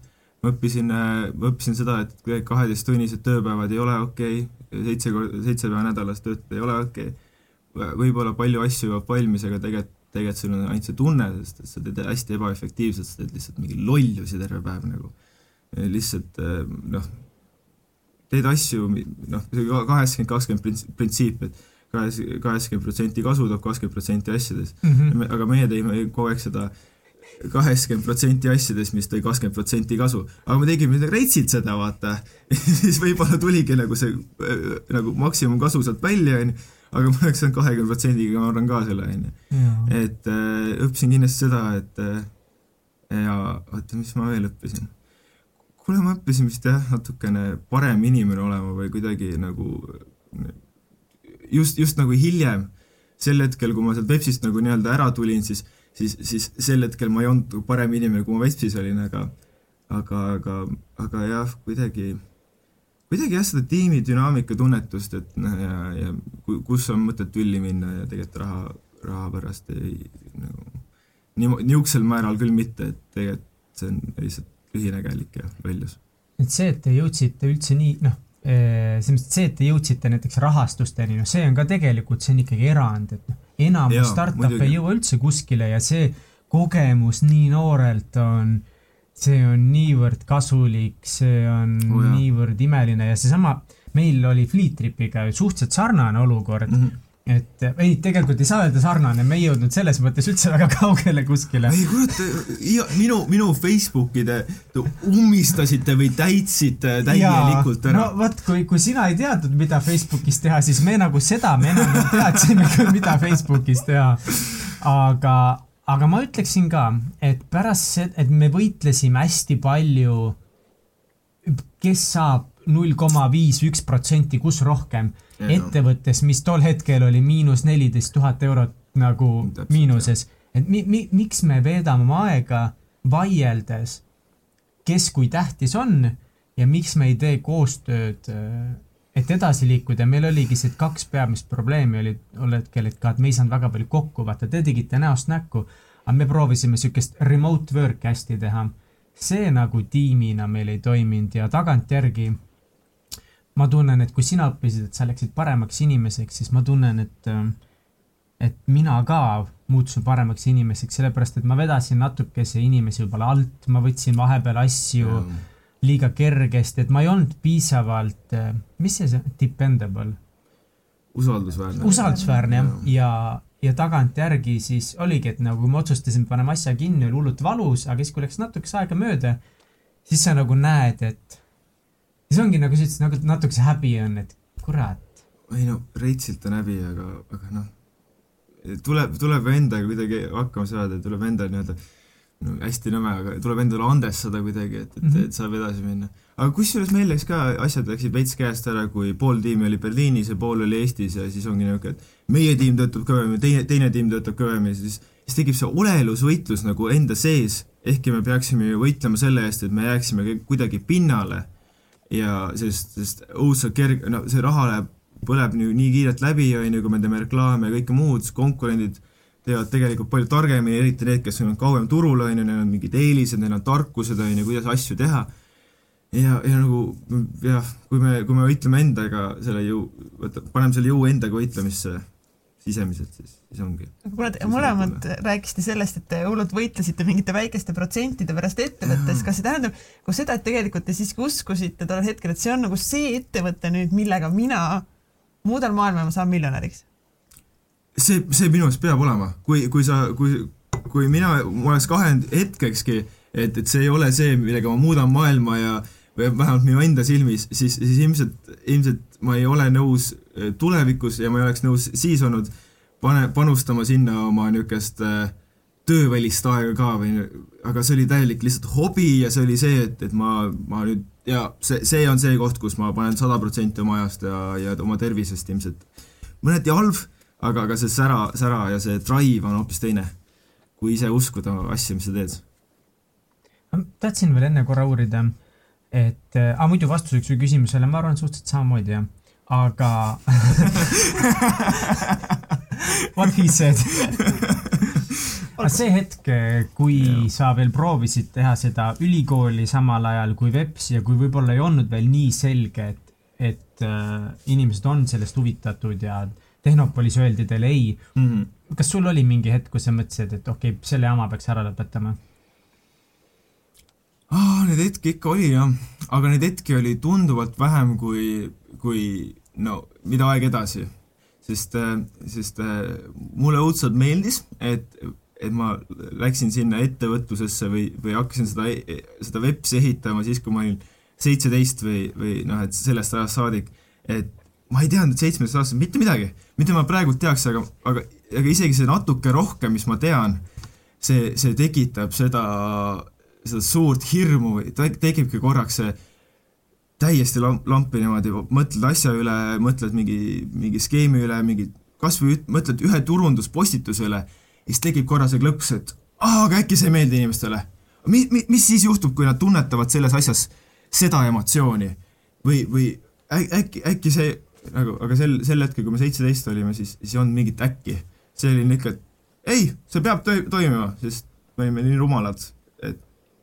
ma õppisin, ma õppisin seda, et kaheteisttunnised tööpäevad ei ole okei okay,, seitse seitse päeva nädalas töötada ei ole okei okay.. võib-olla palju asju jõuab valmis, aga tegelikult, tegelikult sul on ainult see tunne, sest et sa teed hästi ebaefektiivselt, sa teed lihtsalt mingi lollusi terve päev nagu. lihtsalt noh, teed asju, noh, kaheksakümmend, kakskümmend printsiip, et kahes, kaheksakümmend protsenti kasu toob kakskümmend protsenti asjadest mm. -hmm. aga meie teeme kogu aeg seda kaheksakümmend protsenti asjadest, mis tõi kakskümmend protsenti kasu. aga me tegime reitsilt seda, vaata siis võib-olla tuligi nagu see äh, nagu maksimumkasu sealt välja, onju, aga ma oleks saanud kahekümne protsendiga, ma arvan ka selle, onju. et äh, õppisin kindlasti seda, et äh, ja oota, mis ma veel õppisin? kuule, ma õppisin vist jah, natukene parem inimene olema või kuidagi nagu just, just nagu hiljem, sel hetkel, kui ma sealt Vepsist nagu nii-öelda ära tulin, siis siis, siis sel hetkel ma ei olnud parem inimene, kui ma Vespis olin, aga aga, aga, aga jah, kuidagi, kuidagi jah, seda tiimi dünaamika tunnetust, et noh, ja, ja kus on mõtet tülli minna ja tegelikult raha, raha pärast ei nagu nii, niisugusel määral küll mitte, et tegelikult see on lihtsalt lühinägelik ja lollus. et see, et te jõudsite üldse nii, noh, selles mõttes, see, et te jõudsite näiteks rahastusteni, noh, see on ka tegelikult, see on ikkagi erand, et noh, enamus startup'e ei jõua üldse kuskile ja see kogemus nii noorelt on, see on niivõrd kasulik, see on oh, niivõrd imeline ja seesama, meil oli Fleet Tripiga ju suhteliselt sarnane olukord. Mm. -hmm et ei, tegelikult ei saa öelda sarnane, me ei jõudnud selles mõttes üldse väga kaugele kuskile. ei kujuta, minu, minu Facebookide ummistasite või täitsite täielikult ära. no vot, kui, kui sina ei teadnud, mida Facebookis teha, siis me nagu seda me enam ei küll, mida Facebookis teha. aga, aga ma ütleksin ka, et pärast seda, et me võitlesime hästi palju, kes saab null koma viis, üks protsenti, kus rohkem ettevõttes, mis tol hetkel oli miinus neliteist tuhat eurot nagu Täpselt, miinuses. et mi-, mi-, miks me veedame oma aega vaieldes, kes kui tähtis on ja miks me ei tee koostööd, äh, et edasi liikuda, meil oligi see kaks peamist probleemi olid tol hetkel, et ka, et me ei saanud väga palju kokku, vaata, te tegite näost näkku, aga me proovisime siukest remote work'i hästi teha. see nagu tiimina meil ei toiminud ja tagantjärgi ma tunnen, et kui sina õppisid, et sa läksid paremaks inimeseks, siis ma tunnen, et, äh, et mina ka muutusin paremaks inimeseks, sellepärast et ma vedasin natukese inimesi võib-olla alt, ma võtsin vahepeal asju mm. liiga kergesti, et ma ei olnud piisavalt, äh, mis see, see dependable? usaldusväärne. usaldusväärne jah, ja, ja, ja tagantjärgi siis oligi, et nagu me otsustasime, paneme asja kinni, oli hullult valus, aga siis, kui läks natukese aega mööda, siis sa nagu näed, et siis ongi nagu sa ütlesid, nagu natukese häbi on, et kurat. ei no reitsilt on häbi, aga, aga noh, tuleb, tuleb endaga kuidagi hakkama saada, tuleb enda nii-öelda no hästi nõme, aga tuleb endale andestada kuidagi, et, et -hmm. et saab edasi minna. aga kusjuures meil läks ka, asjad läksid veits käest ära, kui pool tiimi oli Berliinis ja pool oli Eestis ja siis ongi niisugune, et meie tiim töötab kõvemini, teine, teine tiim töötab kõvemini, siis, siis tekib see olelusvõitlus nagu enda sees, ehkki me peaksime ju võitlema selle eest, et me jääksime kuidagi pinnale ja sest, sest õudselt kerge, no see raha läheb, põleb nii, nii kiirelt läbi, on ju, kui me teeme reklaame ja kõike muud, siis konkurendid teevad tegelikult palju targemini, eriti need, kes on kauem turul, on ju, neil on mingid eelised, neil on tarkused, on ju, kuidas asju teha. ja, ja nagu jah, kui me, kui me võitleme endaga selle jõu, paneme selle jõu endaga võitlemisse sisemiselt, siis, siis ongi. kuna te mõlemad rääkisite sellest, et te hullult võitlesite mingite väikeste protsentide pärast ettevõttes, kas see tähendab ka seda, et tegelikult te siiski uskusite tol hetkel, et see on nagu see ettevõte nüüd, millega mina muudan maailma ja ma saan miljonäriks? see, see minu arust peab olema, kui, kui sa, kui, kui mina oleks kahelnud hetkekski, et, et see ei ole see, millega ma muudan maailma ja või vähemalt minu enda silmis, siis, siis ilmselt, ilmselt ma ei ole nõus tulevikus ja ma ei oleks nõus siis olnud pane, panustama sinna oma niisugust äh, töövälist aega ka või, aga see oli täielik lihtsalt hobi ja see oli see, et, et ma, ma nüüd ja see, see on see koht, kus ma panen sada protsenti oma ajast ja, ja oma tervisest ilmselt. Mõneti halb, aga, aga see sära, sära ja see drive on hoopis teine, kui ise uskuda asja, mis sa teed. tahtsin veel enne korra uurida et äh,, muidu vastuseks su küsimusele, ma arvan suhteliselt samamoodi jah, aga What he said aga see hetk, kui ja. sa veel proovisid teha seda ülikooli samal ajal kui veps ja kui võib-olla ei olnud veel nii selge, et, et äh, inimesed on sellest huvitatud ja Tehnopolis öeldi teile ei mm. -hmm. kas sul oli mingi hetk, kus sa mõtlesid, et okei okay,, selle jama peaks ära lõpetama? ah,? Neid hetki ikka oli jah, aga neid hetki oli tunduvalt vähem kui, kui no mida aeg edasi. sest, äh, sest äh, mulle õudselt meeldis, et et ma läksin sinna ettevõtlusesse või, või hakkasin seda, seda web'i ehitama siis, kui ma olin seitseteist või, või noh, et sellest ajast saadik, et ma ei teadnud seitsmeteist-aastaselt mitte midagi, mida ma praegu teaks, aga, aga, aga isegi see natuke rohkem, mis ma tean, see, see tekitab seda, seda suurt hirmu tekibki korraks see täiesti lamp, lampi niimoodi, mõtled asja üle, mõtled mingi, mingi skeemi üle, mingi kas või mõtled ühe turunduspostituse üle ja siis tekib korra see klõps, et aa, aga äkki see ei meeldi inimestele. Mi-, mi-, mis siis juhtub, kui nad tunnetavad selles asjas seda emotsiooni või, või äkki, äkki see nagu, aga sel, sel hetkel, kui me seitseteist olime, siis, siis ei olnud mingit äkki. see oli ikka, et ei, see peab to toimima, sest me olime nii rumalad,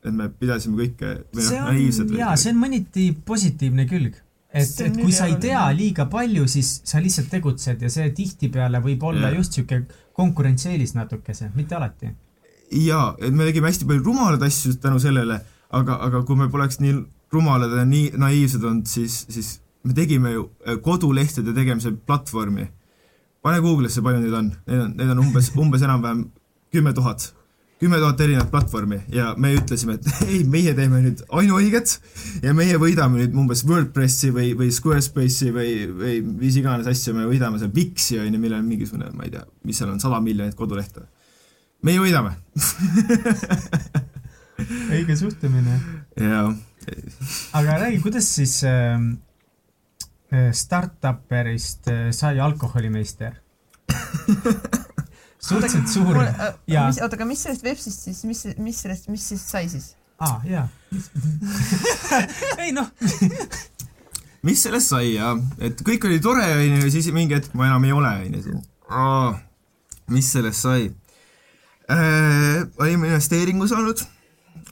et, me pidasime kõike või noh, naiivsed. jaa, see on mõniti positiivne külg. et, et kui sa ei tea liiga palju, siis sa lihtsalt tegutsed ja see tihtipeale võib olla ja. just niisugune konkurentsieelis natukese, mitte alati. jaa, et me tegime hästi palju rumalaid asju tänu sellele, aga, aga kui me poleks nii rumalad ja nii naiivsed olnud, siis, siis me tegime ju äh, kodulehtede tegemise platvormi. pane Google'isse, palju neid on, neid on, neid on umbes, umbes enam-vähem kümme tuhat, kümme tuhat erinevat platvormi ja me ütlesime, et ei, meie teeme nüüd ainuõiget ja meie võidame nüüd umbes WordPressi või, või Squarespace'i või, või mis iganes asja, me võidame seal Wixi on ju, millel on mingisugune, ma ei tea, mis seal on, sada miljonit kodulehte. meie võidame õige suhtumine. jaa. aga räägi, kuidas siis äh, Äh, startupperist äh, sai alkoholimeister suhteliselt suur äh, ja oota, aga mis sellest Vepsist siis, mis, mis sellest, mis siis sai siis? aa ah,, jaa ei noh mis sellest sai ja, et kõik oli tore onju ja siis mingi hetk ma enam ei ole onju. mis sellest sai äh,? olime investeeringu saanud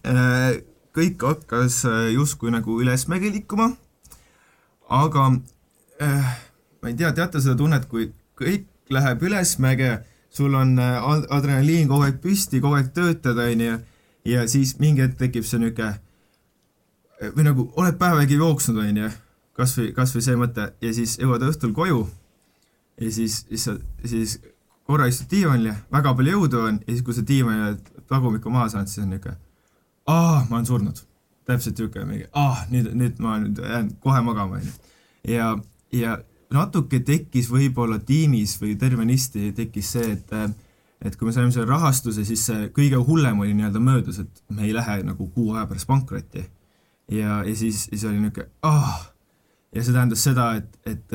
äh,. kõik hakkas justkui nagu ülesmäge liikuma aga äh, ma ei tea, teate seda tunnet, kui kõik läheb ülesmäge, sul on äh, adrenaliin kogu aeg püsti, kogu aeg töötad, onju, ja siis mingi hetk tekib see niisugune äh, või nagu oled päevagi jooksnud, onju, kas või, kas või see mõte ja siis jõuad õhtul koju ja siis, siis sa, siis korra istud diivanil ja väga palju jõudu on ja siis, kui sa diivani tagumikku maha saad, siis on niisugune, aa, ma olen surnud täpselt niisugune mingi, ah, nüüd, nüüd ma nüüd jään kohe magama, onju. ja, ja natuke tekkis võib-olla tiimis või tervenisti tekkis see, et et kui me saime selle rahastuse, siis see kõige hullem oli nii-öelda möödas, et me ei lähe nagu kuu aja pärast pankrotti. ja, ja siis, siis oli niisugune ah, ja see tähendas seda, et, et,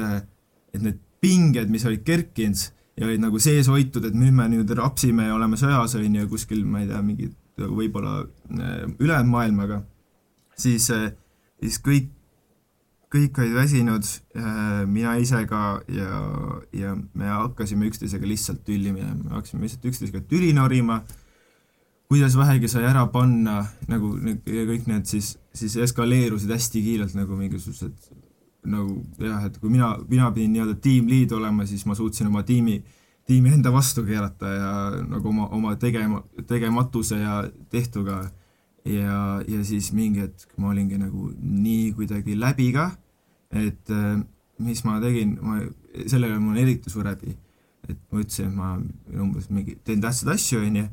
et need pinged, mis olid kerkinud ja olid nagu sees hoitud, et nüüd me nüüd rapsime ja oleme sõjas, on ju, kuskil, ma ei tea, mingi võib-olla äh, ülejäänud maailmaga siis, äh, siis kõik, kõik olid väsinud, äh, mina ise ka ja, ja me hakkasime üksteisega lihtsalt tülli minema, me hakkasime lihtsalt üksteisega tüli norima, kuidas vähegi sai ära panna, nagu ja kõik need siis, siis eskaleerusid hästi kiirelt nagu mingisugused nagu jah, et kui mina, mina pidin nii-öelda team lead olema, siis ma suutsin oma tiimi, tiimi enda vastu keerata ja nagu oma, oma tegema, tegematuse ja tehtuga. Ja, ja siis mingi hetk ma olingi nagu nii kuidagi läbi ka, et äh, mis ma tegin, ma, sellega mul on eriti suur häbi. et ma ütlesin, et ma umbes mingi, teen tähtsaid asju, onju,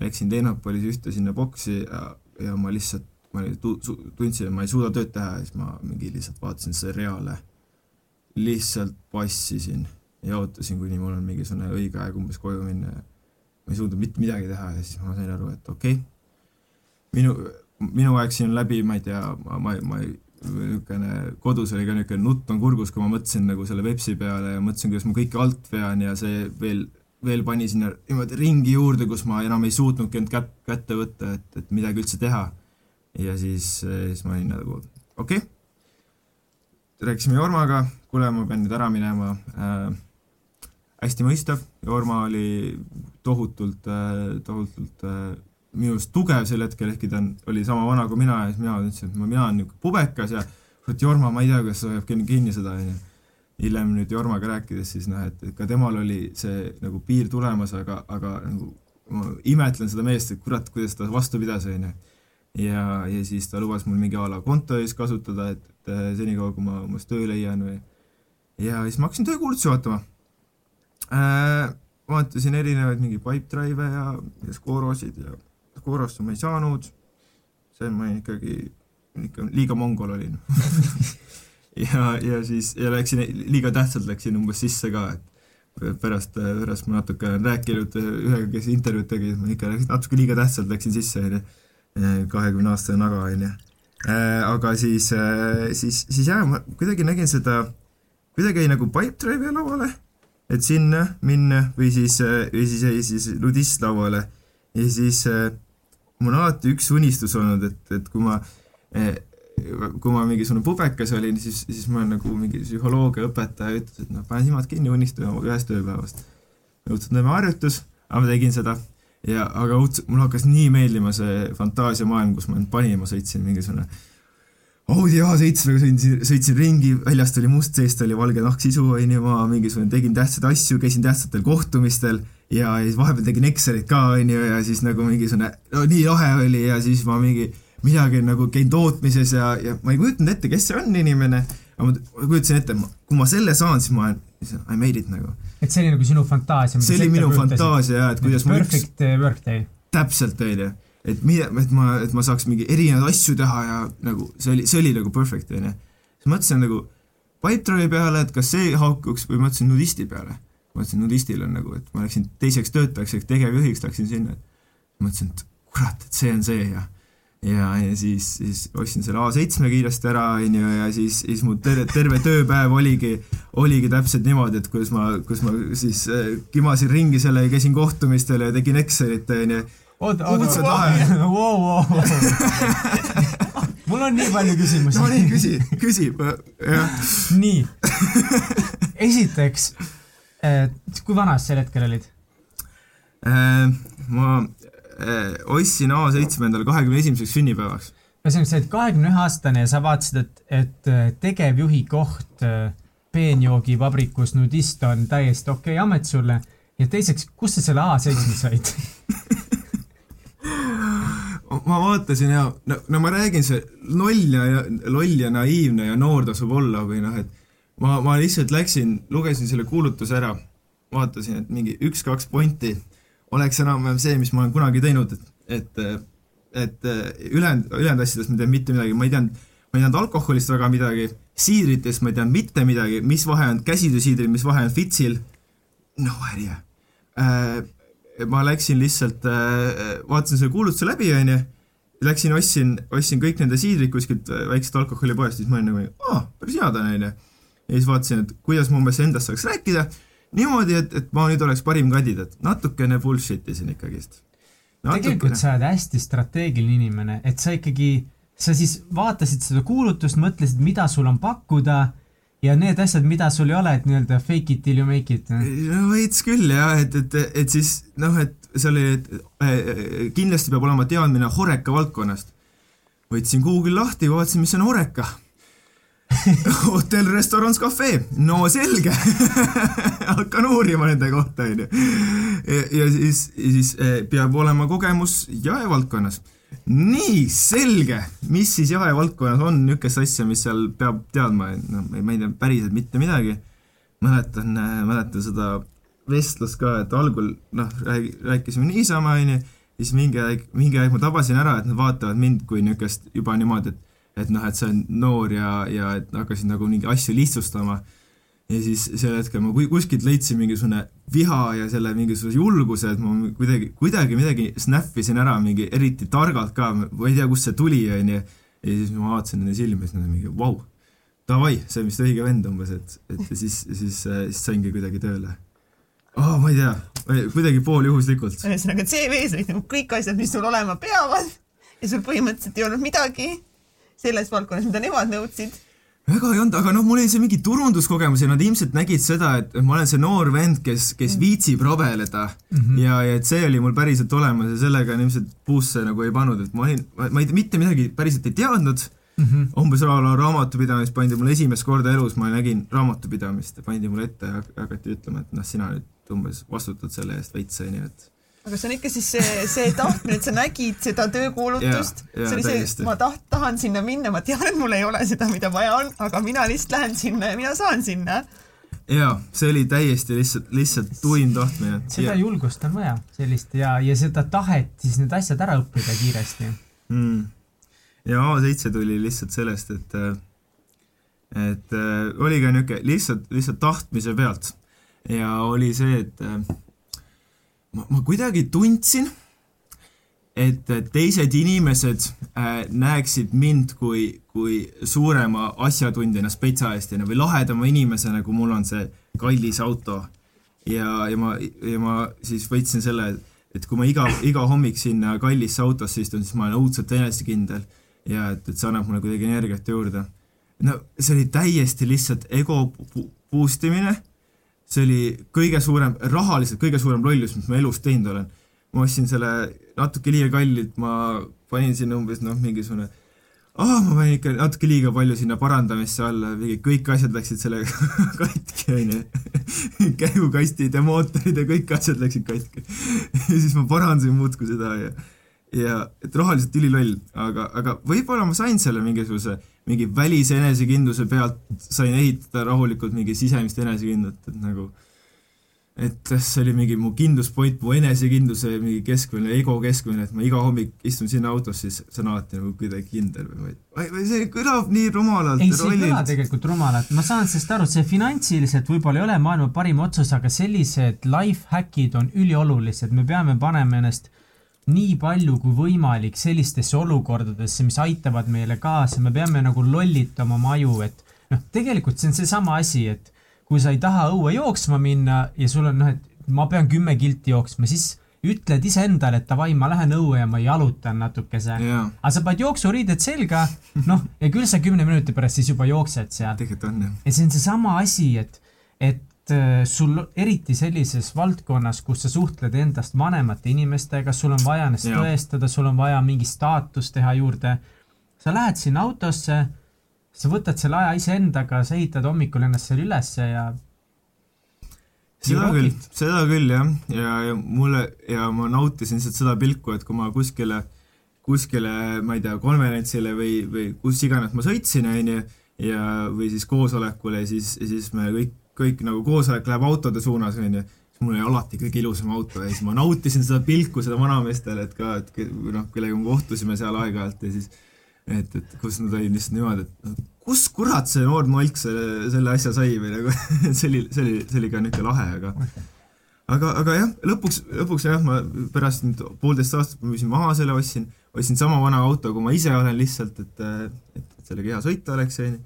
läksin Tehnopolis ühte sinna boksi ja, ja ma lihtsalt, ma tundsin, et ma ei suuda tööd teha ja siis ma mingi lihtsalt vaatasin seriaale, lihtsalt passisin ja ootasin, kuni mul on mingisugune õige aeg umbes koju minna ja ma ei suutnud mitte midagi teha ja siis ma sain aru, et okei. Okay,, minu, minu aeg siin läbi, ma ei tea, ma, ma, ma ei, niisugune, kodus oli ka niisugune nutt on kurgus, kui ma mõtlesin nagu selle Vepsi peale ja mõtlesin, kuidas ma kõike alt vean ja see veel, veel pani sinna niimoodi ringi juurde, kus ma enam ei suutnudki end kät-, kätte võtta, et, et midagi üldse teha. ja siis, siis ma olin nagu okei okay., rääkisime Jormaga, kuule, ma pean nüüd ära minema äh,, hästi mõistav, Jorma oli tohutult äh,, tohutult äh, minu arust tugev sel hetkel, ehkki ta on, oli sama vana kui mina ja siis mina ütlesin, et mina olen niisugune pubekas ja kurat, Jorma, ma ei tea, kuidas hoiab kinni, kinni seda, onju. hiljem nüüd Jormaga rääkides, siis noh, et ka temal oli see nagu piir tulemas, aga, aga nagu ma imetlen seda meest, et kurat, kuidas ta vastu pidas, onju. ja, ja siis ta lubas mul mingi a la konto ees kasutada, et, et senikaua, kui ma umbes töö leian või ja siis ma hakkasin töökuulutusi vaatama äh,. vaatasin erinevaid mingi Pipedrive'e ja, ja Scorosid ja Scorosse ma ei saanud. see ma ikkagi, ikka liiga mongol olin ja, ja siis, ja läksin, liiga tähtsalt läksin umbes sisse ka, et pärast, pärast ma natuke olen rääkinud ühega, kes intervjuud tegi, ma ikka natuke liiga tähtsalt läksin sisse, onju, kahekümne aastane naga, onju. aga siis, siis, siis jah, ma kuidagi nägin seda, kuidagi jäi nagu Pipedrive'i lauale et sinna minna või siis, või siis jäi siis nudist lauale ja siis äh, mul on alati üks unistus olnud, et, et kui ma äh, kui ma mingisugune pubekas olin, siis, siis ma nagu mingi psühholoogiaõpetaja ütles, et noh, pane silmad kinni, unista ühest ööpäevast. õudselt nõme harjutus, aga ma tegin seda ja, aga õudselt, mulle hakkas nii meeldima see fantaasiamaailm, kus ma end panin, ma sõitsin mingisugune Audi A7-ga sõitsin, sõitsin ringi, väljast oli must, seest oli valge nahksisu, onju, ma mingisugune tegin tähtsaid asju, käisin tähtsatel kohtumistel ja siis vahepeal tegin Excelit ka, onju, ja siis nagu mingisugune, no nii lahe oli ja siis ma mingi midagi nagu käin tootmises ja, ja ma ei kujutanud ette, kes see on inimene, aga ma kujutasin ette, kui ma selle saan, siis ma olen, I made it nagu. et see oli nagu sinu fantaasia? see oli minu fantaasia jah, et kuidas ma üks perfect workday. täpselt, onju et mida, et ma, et ma saaks mingi erinevaid asju teha ja nagu see oli, see oli nagu perfect, onju. siis mõtlesin nagu Pipedrive'i peale, et kas see haukuks või mõtlesin nudisti peale. Mõtlesin, nudistil on nagu, et ma läksin teiseks töötajaks ehk tegevjuhiks läksin sinna, et mõtlesin, et kurat, et see on see ja ja, ja siis, siis ostsin selle A7 kiiresti ära, onju, ja siis, siis mu terve, terve tööpäev oligi, oligi täpselt niimoodi, et kuidas ma, kus ma siis äh, kimasin ringi selle ja käisin kohtumistel ja tegin Excelit, onju oota, oota, oota, mul on nii palju küsimusi. no nii, küsi, küsi, jah. nii, esiteks, kui vana sa sel hetkel olid? Äh, ma äh, ostsin A7 endale kahekümne esimeseks sünnipäevaks. ühesõnaga, sa olid kahekümne ühe aastane ja sa vaatasid, et, et tegevjuhi koht peenjoogivabrikus nudist on täiesti okei okay amet sulle ja teiseks, kust sa selle A7 said ma vaatasin ja no, no ma räägin, see loll ja, loll ja naiivne ja noor tasub olla või noh, et ma, ma lihtsalt läksin, lugesin selle kuulutuse ära, vaatasin, et mingi üks-kaks pointi oleks enam-vähem see, mis ma olen kunagi teinud, et, et, et ülejäänud, ülejäänud asjadest ma ei teadnud mitte midagi, ma ei teadnud, ma ei teadnud alkoholist väga midagi, siidritest ma ei teadnud mitte midagi, mis vahe on käsitöösiidril, mis vahe on Fitsil, no idea äh, ma läksin lihtsalt, äh, vaatasin selle kuulutuse läbi, onju, läksin, ostsin, ostsin kõik nende siidrid kuskilt väiksest alkoholipoest, siis ma olin nagu, aa, päris head on, onju. Ja siis vaatasin, et kuidas ma umbes endast saaks rääkida niimoodi, et, et ma nüüd oleks parim kandidaat. natukene bullshit isin ikkagist. tegelikult sa oled hästi strateegiline inimene, et sa ikkagi, sa siis vaatasid seda kuulutust, mõtlesid, mida sul on pakkuda ja need asjad, mida sul ei ole, et nii-öelda fake it till you make it. no veits küll jah, et, et, et siis noh, et see oli, et äh, kindlasti peab olema teadmine Horeca valdkonnast. võtsin Google lahti, vaatasin, mis on Horeca hotell, restoran, cafe, no selge. Hakkan uurima nende kohta, onju. ja siis, siis äh, peab olema kogemus jaevaldkonnas. Nii, selge, mis siis jahevaldkonnas on niisugust asja, mis seal peab teadma, noh, ma ei tea päriselt mitte midagi. mäletan, mäletan seda vestlust ka, et algul noh, rääkisime niisama, onju, siis mingi aeg, mingi aeg ma tabasin ära, et nad vaatavad mind kui niisugust juba niimoodi, et et noh, et see on noor ja, ja et hakkasin nagu mingi asju lihtsustama ja siis sel hetkel ma kuskilt leidsin mingisugune viha ja selle mingisuguse julguse, et ma kuidagi, kuidagi midagi snappisin ära mingi eriti targalt ka, ma ei tea, kust see tuli, onju. ja siis ma vaatasin nende silma, siis nad olid mingi vau, davai, see on vist õige vend umbes, et, et siis, siis, siis saingi kuidagi tööle oh,. ma ei tea, kuidagi pooljuhuslikult. ühesõnaga CV-s olid nagu kõik asjad, mis sul olema peavad ja sul põhimõtteliselt ei olnud midagi selles valdkonnas, mida nemad nõudsid väga ei olnud, aga noh, mul oli see mingi turunduskogemus ja nad ilmselt nägid seda, et ma olen see noor vend, kes, kes mm. viitsib rabeleda mm. -hmm. ja, ja et see oli mul päriselt olemas ja sellega on ilmselt puusse nagu ei pannud, et ma olin, ma ei, mitte midagi päriselt ei teadnud mm. -hmm. umbes raamatupidamist pandi mulle esimest korda elus, ma nägin raamatupidamist, pandi mulle ette ja hakati ütlema, et noh, sina nüüd umbes vastutad selle eest veits, onju, et aga see on ikka siis see, see tahtmine, et sa nägid seda töökuulutust, see oli see, ma taht-, tahan sinna minna, ma tean, et mul ei ole seda, mida vaja on, aga mina lihtsalt lähen sinna ja mina saan sinna. jaa, see oli täiesti lihtsalt, lihtsalt tuim tahtmine. seda ja. julgust on vaja, sellist ja, ja seda tahet siis need asjad ära õppida kiiresti mm.. ja A7 tuli lihtsalt sellest, et et äh, oli ka niisugune lihtsalt, lihtsalt tahtmise pealt ja oli see, et äh, ma, ma kuidagi tundsin, et teised inimesed äh, näeksid mind kui, kui suurema asjatundjana, spetsialistina või lahedama inimesena, kui mul on see kallis auto. ja, ja ma, ja ma siis võtsin selle, et kui ma iga, iga hommik sinna kallisse autosse istun, siis ma olen õudselt enesekindel ja et, et see annab mulle kuidagi energiat juurde. no see oli täiesti lihtsalt ego boost imine, see oli kõige suurem, rahaliselt kõige suurem lollus, mis ma elus teinud olen ma ostsin selle natuke liiga kallilt, ma panin sinna umbes noh, mingisugune ah, ma panin ikka natuke liiga palju sinna parandamisse alla, mingi kõik asjad läksid sellega katki, onju. käigukastid ja mootorid ja kõik asjad läksid katki. ja siis ma parandasin muudkui seda ja, ja et rahaliselt üliloll, aga, aga võib-olla ma sain selle mingisuguse, mingi välise enesekindluse pealt sain ehitada rahulikult mingi sisemist enesekindlust, et nagu et see oli mingi mu kindluspoint, mu enesekindluse mingi keskmine, ego keskmine, et ma iga hommik istun sinna autos, siis see on alati nagu kuidagi kindel või ma ei, see kõlab nii rumalalt. ei, see ei kõla tegelikult rumalalt, ma saan sellest aru, see finantsiliselt võib-olla ei ole maailma parim otsus, aga sellised life hack'id on üliolulised, me peame panema ennast nii palju kui võimalik sellistesse olukordadesse, mis aitavad meile kaasa, me peame nagu lollitama oma aju, et noh, tegelikult see on seesama asi, et kui sa ei taha õue jooksma minna ja sul on noh, et ma pean kümme kilti jooksma, siis ütled iseendale, et davai, ma lähen õue ja ma jalutan natukese yeah.. aga sa paned jooksuriided selga, noh, ja küll sa kümne minuti pärast siis juba jooksed seal. tegelikult on jah. ja see on seesama asi, et, et sul eriti sellises valdkonnas, kus sa suhtled endast vanemate inimestega, sul on vaja ennast yeah. tõestada, sul on vaja mingi staatus teha juurde. sa lähed sinna autosse sa võtad selle aja iseendaga, sa ehitad hommikul ennast seal ülesse ja seda küll, seda küll jah, ja, ja mulle ja ma nautisin lihtsalt seda pilku, et kui ma kuskile, kuskile, ma ei tea, konverentsile või, või kus iganes ma sõitsin, onju, ja, või siis koosolekule, siis, siis me kõik, kõik nagu koosolek läheb autode suunas, onju, siis mul oli alati kõige ilusam auto ja siis ma nautisin seda pilku, seda vanameestele, et ka, et noh, kellega me kohtusime seal aeg-ajalt ja siis et, et kus nad olid lihtsalt niimoodi, et kus kurat see noor nolk selle, selle asja sai või nagu see oli, see oli, see oli ka niisugune lahe, aga aga, aga jah, lõpuks, lõpuks jah, ma pärast nüüd poolteist aastat müüsin maha selle, ostsin, ostsin sama vana auto, kui ma ise olen lihtsalt, et, et, et sellega hea sõita oleks, onju.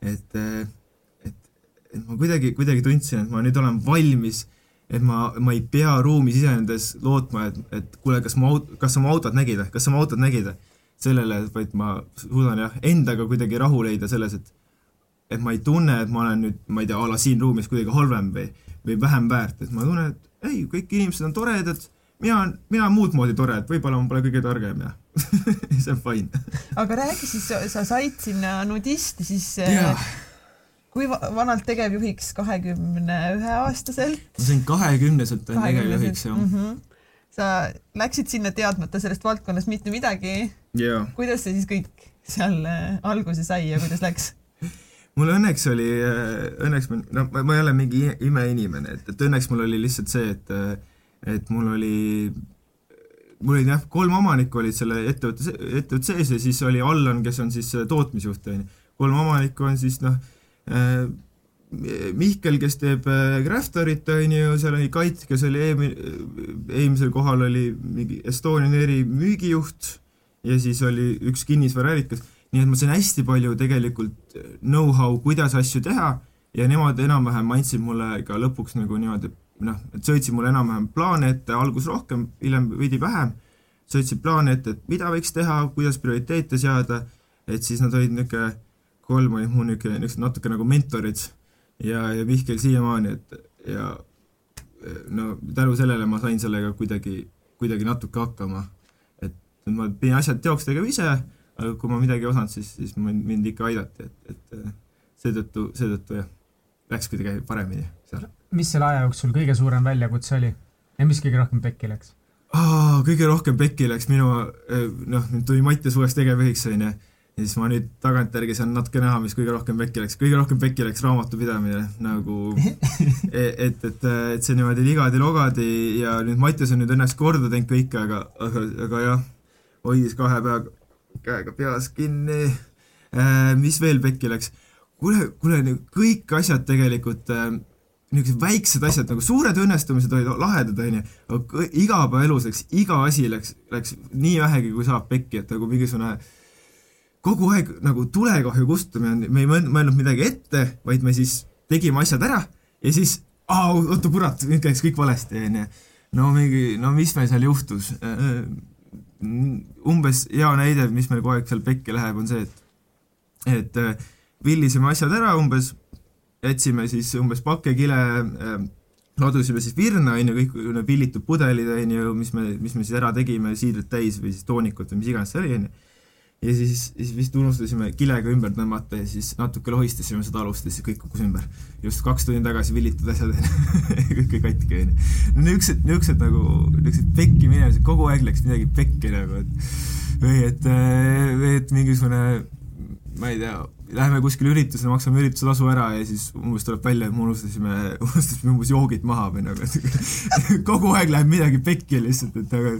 et, et, et ma kuidagi, kuidagi tundsin, et ma nüüd olen valmis, et ma, ma ei pea ruumi sisenedes lootma, et, et kuule, kas mu aut-, kas sa mu autot nägid kas sa mu autot nägid sellele, vaid ma suudan jah, endaga kuidagi rahu leida selles, et et ma ei tunne, et ma olen nüüd, ma ei tea, a la siin ruumis kuidagi halvem või, või vähem väärt, et ma tunnen, et ei, kõik inimesed on toredad, mina mina olen muud moodi tore, et võib-olla ma pole kõige targem ja see on fine. aga räägi siis, sa said sinna nudisti, siis yeah. Kui vanalt tegevjuhiks kahekümne ühe aastaselt? ma sain kahekümneselt tegevjuhiks, jah mm. -hmm sa läksid sinna teadmata sellest valdkonnast mitte midagi yeah.. kuidas see siis kõik seal äh, alguse sai ja kuidas läks? mul õnneks oli, äh, õnneks ma, no ma ei ole mingi imeinimene, et, et õnneks mul oli lihtsalt see, et, äh, et mul oli, mul olid jah, kolm omanikku olid selle ettevõtte, ettevõtte sees ja siis oli Allan, kes on siis tootmisjuht, on ju. kolm omanikku on siis noh Mihkel, kes teeb äh, on ju, seal oli Kait, kes oli eelmine, eelmisel kohal oli mingi Estonian Airi müügijuht ja siis oli üks kinnisvaraärikas, nii et ma sain hästi palju tegelikult know-how, kuidas asju teha ja nemad enam-vähem andsid mulle ka lõpuks nagu niimoodi, noh, et sõitsid mulle enam-vähem plaane ette, algus rohkem, hiljem veidi vähem, sõitsid plaane ette, et mida võiks teha, kuidas prioriteete seada, et siis nad olid niisugune, kolm olid mu niisugune, niisugused natuke nagu mentorid ja, ja Mihkel siiamaani, et ja no tänu sellele ma sain sellega kuidagi, kuidagi natuke hakkama. et ma pidin asjad teoks tegema ise, aga kui ma midagi ei osanud, siis, siis mind ikka aidati, et, et seetõttu, seetõttu jah, läks kuidagi paremini seal. mis selle aja jooksul kõige suurem väljakutse oli ja mis kõige rohkem pekki läks? kõige rohkem pekki läks minu, noh, nüüd tuli Mattias uueks tegevjuhiks, onju, ja siis ma nüüd tagantjärgi saan natuke näha, mis kõige rohkem pekki läks, kõige rohkem pekki läks raamatupidamine nagu et, et, et, et see niimoodi ligadi-logadi ja nüüd Mattias on nüüd õnneks korda teinud kõike, aga, aga, aga jah, hoidis kahe peaga, käega peas kinni äh,. mis veel pekki läks? kuule, kuule, kõik asjad tegelikult äh, niisugused väiksed asjad nagu suured õnnestumised olid lahedad, onju, aga igapäevaelus läks, iga asi läks, läks nii vähegi, kui saab pekki, et nagu mingisugune kogu aeg nagu tulekahju kustutamine, me ei mõelnud midagi ette, vaid me siis tegime asjad ära ja siis oota kurat, nüüd käis kõik valesti, onju. no mingi, no mis meil seal juhtus? umbes hea näide, mis meil kogu aeg seal pekki läheb, on see, et et villisime asjad ära umbes jätsime siis umbes pakekile äh, ladusime siis virna, on ju, kõik need pillitud pudelid, on ju, mis me, mis me siis ära tegime, siidrit täis või siis toonikut või mis iganes see oli, on ju. Ja siis, siis vist unustasime kilega ümber tõmmata ja siis natuke lohistasime seda alust ja siis kõik kukkus ümber. just kaks tundi tagasi villitud asjad, kõik oli katki, on ju. no niisugused, niisugused nagu, niisugused pekki minemised, kogu aeg läks midagi pekki nagu, et või et, või et mingisugune ma ei tea, läheme kuskile üritusele, maksame ürituse tasu ära ja siis umbes tuleb välja, et me unustasime, unustasime umbes joogid maha või nagu, et kogu aeg läheb midagi pekki lihtsalt, et aga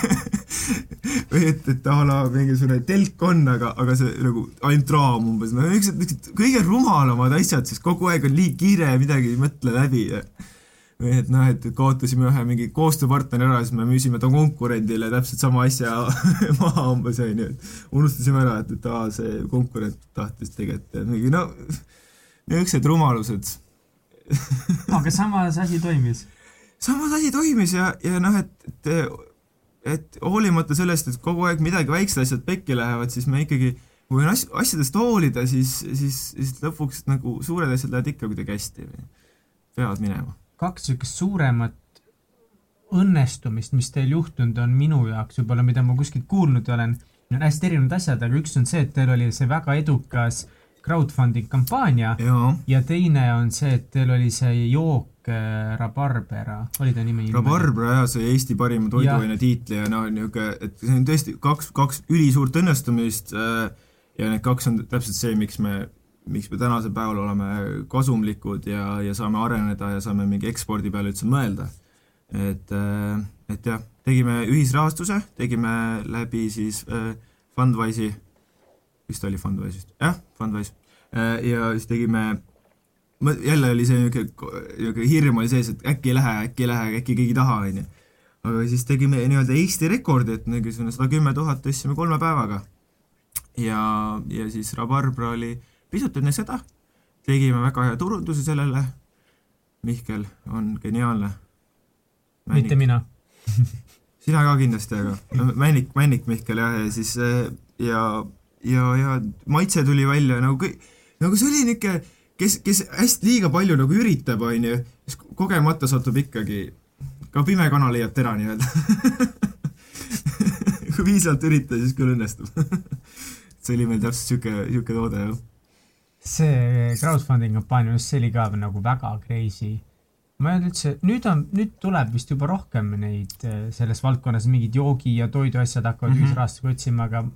või et, et a la mingisugune telk on, aga, aga see nagu ainult raam umbes, no niisugused, niisugused kõige rumalamad asjad, sest kogu aeg on liig kiire midagi ei mõtle läbi ja et noh, et kaotasime ühe mingi koostööpartneri ära, siis me müüsime ta konkurendile täpselt sama asja maha umbes, on ju, et unustasime ära, et, et aa, see konkurent tahtis tegelikult mingi no, niisugused rumalused. Aga samas asi toimis? samas asi toimis ja, ja noh, et, et et hoolimata sellest, et kogu aeg midagi väiksed asjad pekki lähevad, siis me ikkagi kui on as-, asjadest hoolida, siis, siis, siis lõpuks nagu suured asjad lähevad ikka kuidagi hästi peavad minema kaks niisugust suuremat õnnestumist, mis teil juhtunud on minu jaoks võib-olla, mida ma kuskilt kuulnud olen, on hästi erinevad asjad, aga üks on see, et teil oli see väga edukas crowdfunding kampaania ja. ja teine on see, et teil oli see jook äh, Rabarbera, oli ta nimi? Rabarbera jah, see Eesti parima toiduaine tiitli ja noh, niisugune, et see on tõesti kaks, kaks ülisuurt õnnestumist äh, ja need kaks on täpselt see, miks me miks me tänasel päeval oleme kasumlikud ja, ja saame areneda ja saame mingi ekspordi peale üldse mõelda. et, äh, et jah, tegime ühisrahastuse, tegime läbi siis äh, Fundwise'i, vist oli Fundwise vist, jah, Fundwise äh,, ja siis tegime jälle oli see niisugune, niisugune hirm oli sees, et äkki ei lähe, äkki ei lähe, äkki keegi ei taha, on ju. aga siis tegime nii-öelda Eesti rekordi, et mingisugune sada kümme tuhat tõstsime kolme päevaga. ja, ja siis Rabarbra oli pisut enne seda tegime väga hea turunduse sellele. Mihkel on geniaalne. mitte mina sina ka kindlasti, aga Männik, Männik Mihkel jah, ja siis ja, ja, ja maitse tuli välja nagu kõik, nagu see oli niisugune, kes, kes hästi liiga palju nagu üritab, onju, siis kogemata satub ikkagi, ka pime kana leiab tera nii-öelda kui piisavalt üritada, siis küll õnnestub see oli meil täpselt sihuke, sihuke toode jah see crowdfunding kampaania, just see oli ka nagu väga crazy. ma ei olnud üldse, nüüd on, nüüd tuleb vist juba rohkem neid eh, selles valdkonnas mingid joogi ja toiduasjad hakkavad mm -hmm. ühisrahastust otsima, aga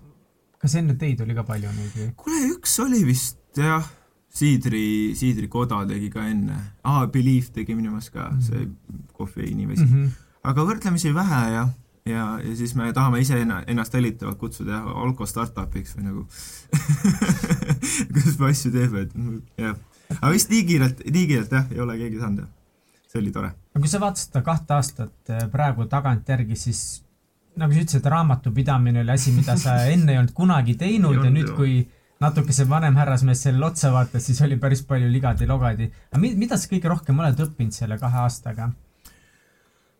kas enne teid oli ka palju neid või? kuule, üks oli vist jah, Siidri, Siidrikoda tegi ka enne ah,, Believe tegi minu meelest ka mm, -hmm. see kofeiinivesi mm. -hmm. aga võrdlemisi vähe jah ja, ja siis me tahame ise ennast hellitavalt kutsuda jah, Alko startup'iks või nagu kuidas me asju teeme, et jah. aga vist nii kiirelt, nii kiirelt jah, ei ole keegi saanud jah. see oli tore. no kui sa vaatad seda kahte aastat eh, praegu tagantjärgi, siis nagu sa ütlesid, raamatupidamine oli asi, mida sa enne ei olnud kunagi teinud ja nüüd, kui natuke see vanem härrasmees sellele otsa vaatas, siis oli päris palju ligadi-logadi. aga mida sa kõige rohkem oled õppinud selle kahe aastaga?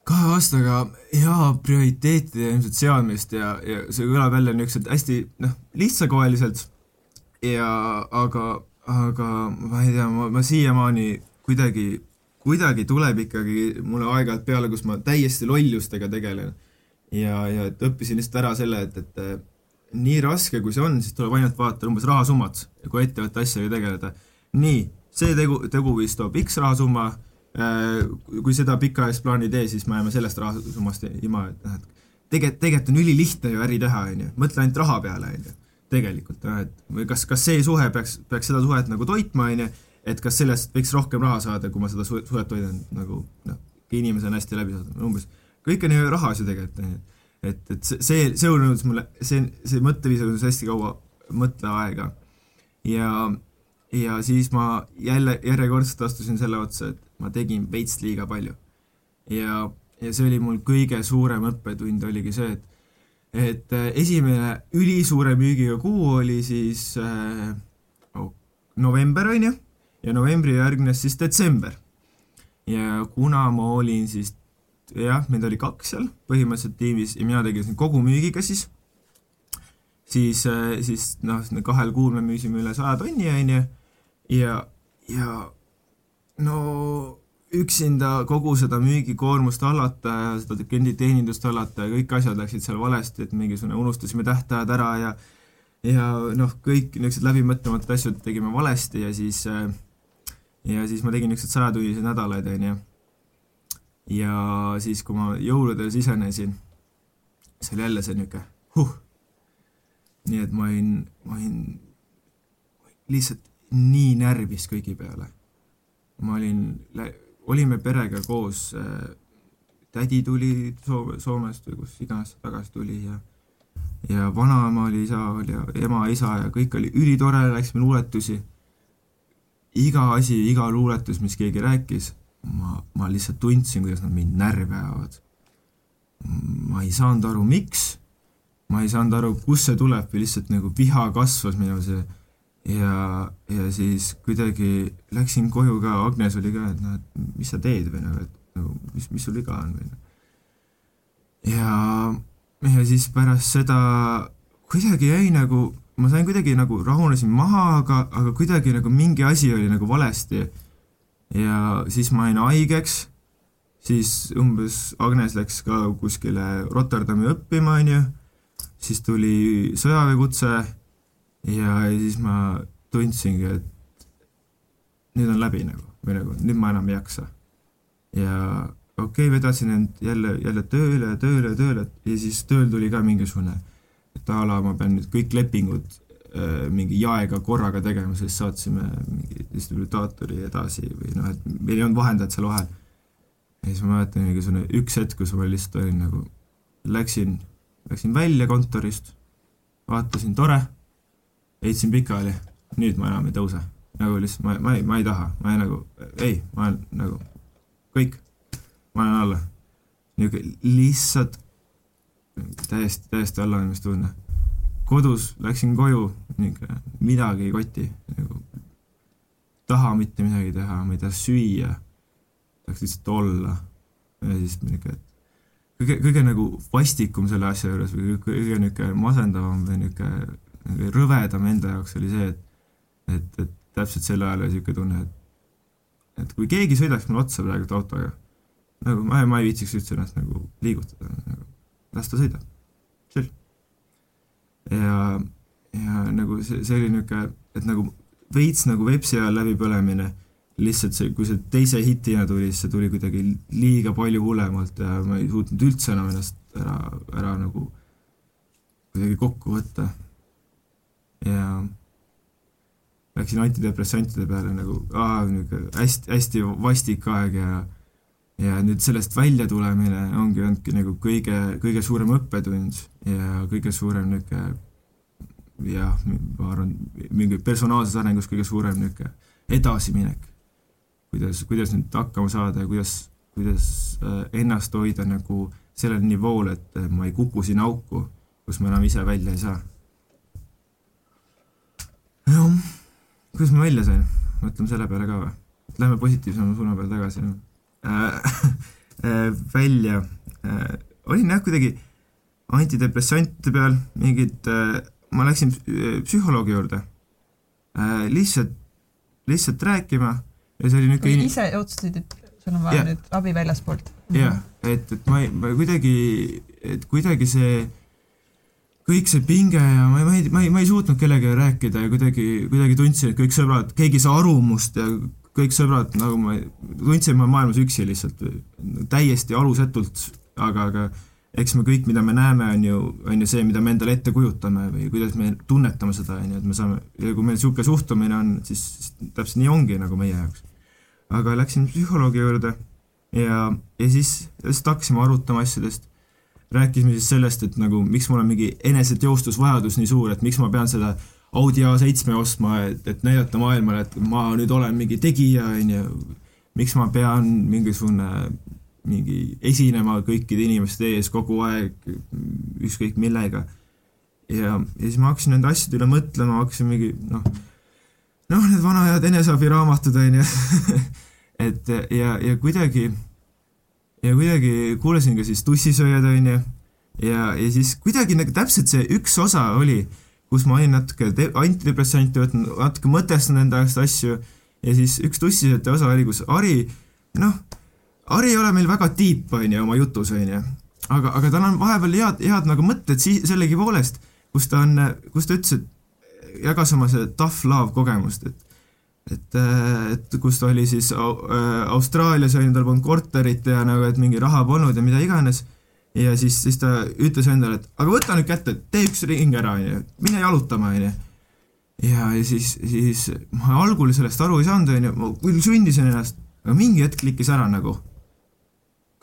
Kahe aastaga hea prioriteetide ilmselt seadmist ja, ja see kõlab jälle niisuguselt hästi noh, lihtsakoeliselt ja aga, aga ma ei tea, ma, ma siiamaani kuidagi, kuidagi tuleb ikkagi mulle aeg-ajalt peale, kus ma täiesti lollustega tegelen. ja, ja et õppisin lihtsalt ära selle, et, et nii raske, kui see on, siis tuleb ainult vaadata umbes rahasummat, kui ettevõtte asjaga tegeleda. nii, see tegu, teguviis toob X rahasumma kui seda pikaajalist plaani ei tee, siis me jääme sellest rahasummast ilma, et noh, et tegelikult, tegelikult on ülilihtne ju äri teha, on ju, mõtle ainult raha peale, on ju. tegelikult, et või kas, kas see suhe peaks, peaks seda suhet nagu toitma, on ju, et kas sellest võiks rohkem raha saada, kui ma seda suhet hoidan nagu noh, inimese on hästi läbi saada, umbes. kõik on ju rahas ju tegelikult, on ju. et, et see, see, nõudis mulle, see, see mõtteviis nõudis hästi kaua mõtteaega. ja, ja siis ma jälle, järjekordselt astusin selle otsa, et ma tegin veits liiga palju. ja, ja see oli mul kõige suurem õppetund, oligi see, et et äh, esimene ülisuure müügiga kuu oli siis äh, oh, november, on ju, ja novembri järgnes siis detsember. ja kuna ma olin siis, jah, meid oli kaks seal põhimõtteliselt tiimis ja mina tegelesin kogu müügiga siis, siis, äh, siis noh, kahel kuul me müüsime üle saja tonni, on ju, ja, ja no üksinda kogu seda müügikoormust hallata ja seda klienditeenindust hallata ja kõik asjad läksid seal valesti, et mingisugune unustasime tähtajad ära ja ja noh, kõik niisugused läbimõtlemata asjad tegime valesti ja siis ja siis ma tegin niisuguseid sajatunniseid nädalaid, on ju. ja siis, kui ma jõuludel sisenesin, see oli jälle see niisugune huh. nii et ma olin, ma olin lihtsalt nii närvis kõigi peale. Ma olin olime perega koos, äh, tädi tuli Soome, Soomest või kus iganes ta tagasi tuli ja ja vanaema oli seal ja ema, isa ja kõik oli ülitore, läksime luuletusi. iga asi, iga luuletus, mis keegi rääkis, ma, ma lihtsalt tundsin, kuidas nad mind närvi ajavad. ma ei saanud aru, miks, ma ei saanud aru, kust see tuleb või lihtsalt nagu viha kasvas minu see ja, ja siis kuidagi läksin koju ka, Agnes oli ka, et noh, et mis sa teed või nagu, et nagu mis, mis sul viga on või noh. ja, ja siis pärast seda kuidagi jäi nagu, ma sain kuidagi nagu rahunesin maha, aga, aga kuidagi nagu mingi asi oli nagu valesti. ja siis ma jäin haigeks, siis umbes Agnes läks ka kuskile Rotterdami õppima, onju, siis tuli sõjaväekutse ja siis ma tundsingi, et nüüd on läbi nagu, või nagu nüüd ma enam ei jaksa. ja okei okay,, vedasin end jälle, jälle tööle ja tööle ja tööle ja siis tööl tuli ka mingisugune, et a la ma pean nüüd kõik lepingud äh, mingi jaega korraga tegema, sest saatsime mingi distributaatori edasi või noh, et meil ei olnud vahendajat seal vahel. ja siis ma mäletan mingisugune üks hetk, kus ma lihtsalt olin nagu, läksin, läksin välja kontorist, vaatasin, tore heitsin pikali, nüüd ma enam ei tõuse. nagu lihtsalt ma, ma ei, ma ei taha, ma ei nagu, ei, ma olen nagu kõik, ma olen alla. niisugune lihtsalt täiesti, täiesti allaandmistunne. kodus läksin koju, niisugune midagi ei koti, nagu taha mitte midagi teha, ma ei taha süüa, tahaks lihtsalt olla. ja siis niisugune, kõige, kõige nagu vastikum selle asja juures või kõige niisugune masendavam või niisugune rõvedam enda jaoks oli see, et et, et täpselt sel ajal oli niisugune tunne, et et kui keegi sõidaks mulle otsa praegu autoga, nagu ma, ma ei viitsiks üldse ennast nagu liigutada, nagu las ta sõidab, chill. ja, ja nagu see, see oli niisugune, et nagu veits nagu vepsi ajal läbipõlemine, lihtsalt see, kui see teise hitina tuli, siis see tuli kuidagi liiga palju hullemalt ja ma ei suutnud üldse enam ennast ära, ära nagu kuidagi kokku võtta ja läksin antidepressantide peale nagu niisugune hästi, hästi vastik aeg ja ja nüüd sellest välja tulemine ongi olnudki nagu kõige, kõige suurem õppetund ja kõige suurem niisugune jah, ma arvan, mingi personaalses arengus kõige suurem niisugune edasiminek. kuidas, kuidas nüüd hakkama saada ja kuidas, kuidas äh, ennast hoida nagu sellel nivool, et ma ei kuku sinna auku, kus ma enam ise välja ei saa jah, kuidas ma välja sain, mõtleme selle peale ka või? Lähme positiivsema suuna peale tagasi äh, äh, välja äh,, olin jah kuidagi antidepressantide peal, mingid äh,, ma läksin psühholoogi juurde äh,, lihtsalt, lihtsalt rääkima ja see oli niisugune in... ise otsustasid, et sul on vaja yeah. nüüd abi väljaspoolt? jah, et, et ma ei, ma kuidagi, et kuidagi see kõik see pinge ja ma ei, ma ei, ma ei, ma ei suutnud kellegagi rääkida ja kuidagi, kuidagi tundsin, et kõik sõbrad, keegi ei saa aru must ja kõik sõbrad, nagu ma tundsin, ma maailmas üksi lihtsalt, täiesti alusetult, aga, aga eks me kõik, mida me näeme, on ju, on ju see, mida me endale ette kujutame või kuidas me tunnetame seda, on ju, et me saame, ja kui meil niisugune suhtumine on, siis täpselt nii ongi nagu meie jaoks. aga läksin psühholoogi juurde ja, ja siis lihtsalt hakkasime arutama asjadest, rääkisime siis sellest, et nagu miks mul on mingi eneseteostusvajadus nii suur, et miks ma pean seda Audi A7 ostma, et, et näidata maailmale, et ma nüüd olen mingi tegija, on ju, miks ma pean mingisugune mingi esinema kõikide inimeste ees kogu aeg, ükskõik millega. ja, ja siis ma hakkasin nende asjade üle mõtlema, hakkasin mingi noh, noh, need vana head eneseabiraamatud, on ju et ja, ja kuidagi, ja kuidagi kuulasin ka siis Tussisööjad, on ju, ja, ja siis kuidagi nagu täpselt see üks osa oli, kus ma olin natuke antidepressanti võtnud, natuke mõtestanud enda jaoks asju ja siis üks Tussisööjate osa oli, kus Ari, noh Ari ei ole meil väga tiip, on ju, oma jutus, on ju. aga, aga tal on vahepeal head, head nagu mõtted si-, sellegipoolest, kus ta on, kus ta ütles, et jagas oma see tough love kogemust, et et, et kus ta oli siis Austraalias, on ju, tal polnud korterit ja nagu, et mingi raha polnud ja mida iganes, ja siis, siis ta ütles endale, et aga võta nüüd kätte, tee üks ring ära, on ju, mine jalutama, on ju. ja, ja siis, siis ma algul sellest aru ei saanud, on ju, ma küll sundisin ennast, aga mingi hetk klikkis ära nagu.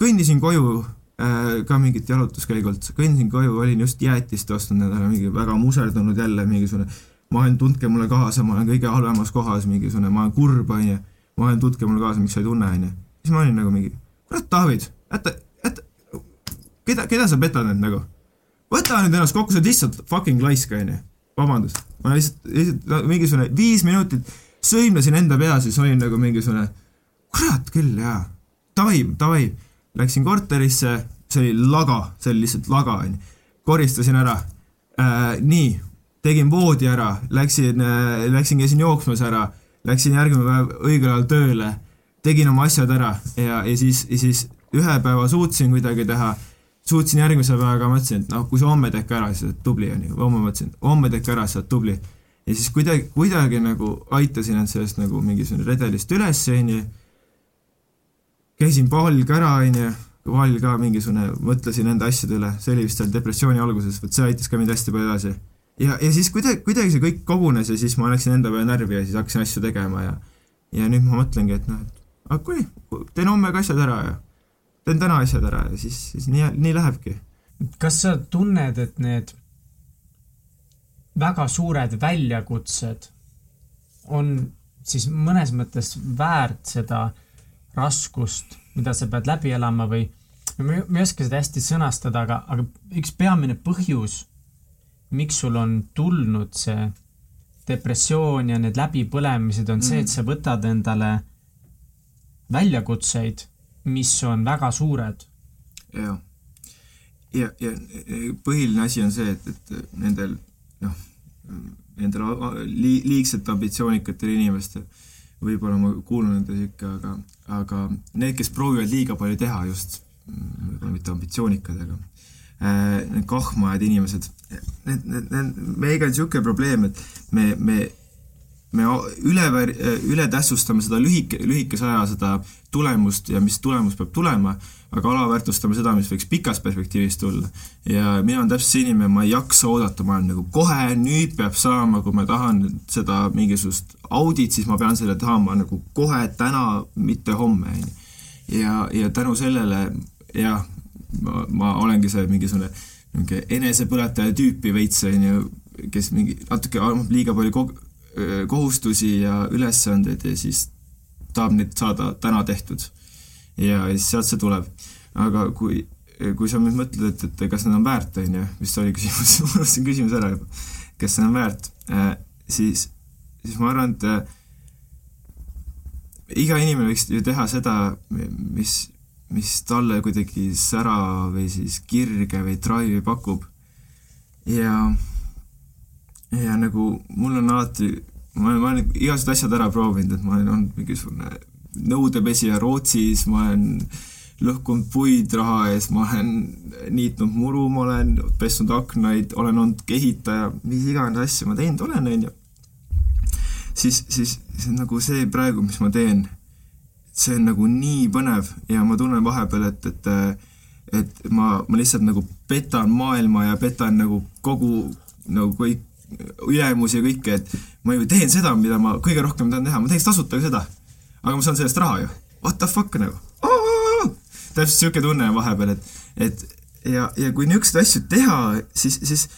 Kõndisin koju äh, ka mingit jalutuskäigult, kõndisin koju, olin just jäätist ostnud endale, mingi väga muserdunud jälle mingisugune, ma olen, tundke mulle kaasa, ma olen kõige halvemas kohas, mingisugune, ma olen kurb, onju, ma olen, tundke mulle kaasa, miks sa ei tunne, onju. siis ma olin nagu mingi, kurat, David, jäta, jäta, keda, keda sa petad nüüd nagu? võta nüüd ennast kokku, sa oled lihtsalt fucking laisk, onju. vabandust, ma lihtsalt, lihtsalt mingisugune viis minutit sõimlesin enda peas ja siis olin nagu mingisugune, kurat küll, jaa, davai, davai läksin korterisse, see oli laga, see oli lihtsalt laga, onju. koristasin ära äh,. nii, tegin voodi ära, läksin äh,, läksin, käisin jooksmas ära, läksin järgmine päev õigel ajal tööle, tegin oma asjad ära ja, ja siis, ja siis ühe päeva suutsin kuidagi teha, suutsin järgmise päevaga, mõtlesin, et noh, kui sa homme teed ka ära, siis oled tubli, onju. homme mõtlesin, homme teed ka ära, siis oled tubli. ja siis kuidagi, kuidagi nagu aitasin end sellest nagu mingisugune redelist üles, onju käisin Valg ära, onju, Val ka mingisugune, mõtlesin enda asjade üle, see oli vist seal depressiooni alguses, vot see aitas ka mind hästi palju edasi. Ja, ja siis kuidagi, kuidagi see kõik kogunes ja siis ma läksin enda peale närvi ja siis hakkasin asju tegema ja ja nüüd ma mõtlengi, et noh, et aga kui, teen homme ka asjad ära ja teen täna asjad ära ja siis, siis nii, nii lähebki. kas sa tunned, et need väga suured väljakutsed on siis mõnes mõttes väärt seda raskust, mida sa pead läbi elama või ma ei oska seda hästi sõnastada, aga, aga üks peamine põhjus, miks sul on tulnud see depressioon ja need läbipõlemised, on mm. see, et mm. sa võtad endale väljakutseid, mis on väga suured. ja, ja, ja põhiline asi on see, et, et nendel noh, nendel li, liigselt ambitsioonikatel inimestel võib-olla ma kuulan nende sihuke, aga, aga need, kes proovivad liiga palju teha just, võib-olla mitte ambitsioonikad, aga äh, need kahmajad inimesed, need, need, need, meiega on niisugune probleem, et me, me me üle, üle tähtsustame seda lühike, lühikese aja seda tulemust ja mis tulemus peab tulema, aga alaväärtustame seda, mis võiks pikas perspektiivis tulla. ja mina olen täpselt see inimene, ma ei jaksa oodata, ma olen nagu kohe, nüüd peab saama, kui ma tahan seda mingisugust audit, siis ma pean selle tahama nagu kohe, täna, mitte homme, on ju. ja, ja tänu sellele jah, ma, ma olengi see mingisugune niisugune enesepõletaja tüüpi veits, on ju, kes mingi natuke liiga palju kog-, kohustusi ja ülesandeid ja siis tahab neid saada täna tehtud. ja siis sealt see tuleb. aga kui, kui sa nüüd mõtled, et, et kas need on väärt, on ju, vist oli küsimus, ma unustasin küsimuse ära juba, kas see on väärt äh,, siis, siis ma arvan, et äh, iga inimene võiks ju teha seda, mis, mis talle kuidagi sära või siis kirge või drive'i pakub. ja ja nagu mul on alati, ma olen, ma olen igasugused asjad ära proovinud, et ma olen olnud mingisugune nõudepesija Rootsis, ma olen lõhkunud puid raha ees, ma olen niitnud muru, ma olen pesnud aknaid, olen olnud ehitaja, mis iganes asju ma teinud olen, on ju. siis, siis on nagu see praegu, mis ma teen, see on nagu nii põnev ja ma tunnen vahepeal, et, et et ma, ma lihtsalt nagu petan maailma ja petan nagu kogu nagu kõik ülemusi ja kõike, et ma ju teen seda, mida ma kõige rohkem tahan teha, ma teeks tasuta ka seda. aga ma saan sellest raha ju. What the fuck nagu? täpselt niisugune tunne on vahepeal, et, et ja, ja kui niisuguseid asju teha, siis, siis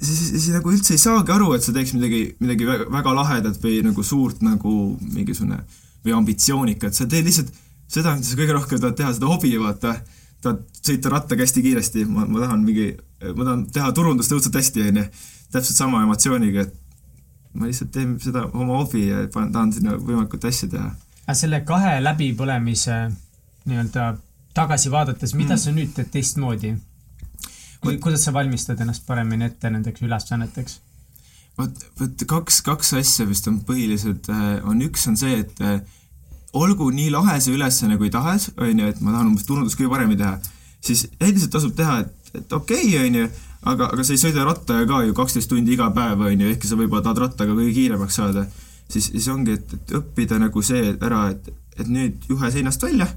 siis, siis, siis nagu üldse ei saagi aru, et sa teeks midagi, midagi väga, väga lahedat või nagu suurt nagu mingisugune või ambitsioonikat, sa teed lihtsalt seda, mida sa kõige rohkem tahad teha, seda hobi, vaata. tahad sõita rattaga hästi kiiresti, ma, ma tahan mingi, ma tahan teha turundust õudselt hästi, onju. täpselt sama emotsiooniga, et ma lihtsalt teen seda oma hobi ja panen, tahan sinna võimalikult hästi teha. aga selle kahe läbipõlemise nii-öelda tagasi vaadates, mida mm. sa nüüd teed teistmoodi? kui, kuidas sa valmistad ennast paremini ette nendeks ülesanneteks? Vot, vot kaks, kaks asja vist on põhilised, äh, on üks on see, et äh, olgu nii lahe see ülesanne kui tahes, on ju, et ma tahan umbes turundust kõige paremini teha, siis endiselt tasub teha, et, et okei okay,, on ju, aga, aga sa ei sõida rattaga ka ju kaksteist tundi iga päev, on ju, ehkki sa võib-olla tahad rattaga kõige kiiremaks saada, siis, siis ongi, et, et õppida nagu see ära, et, et nüüd juhe seinast välja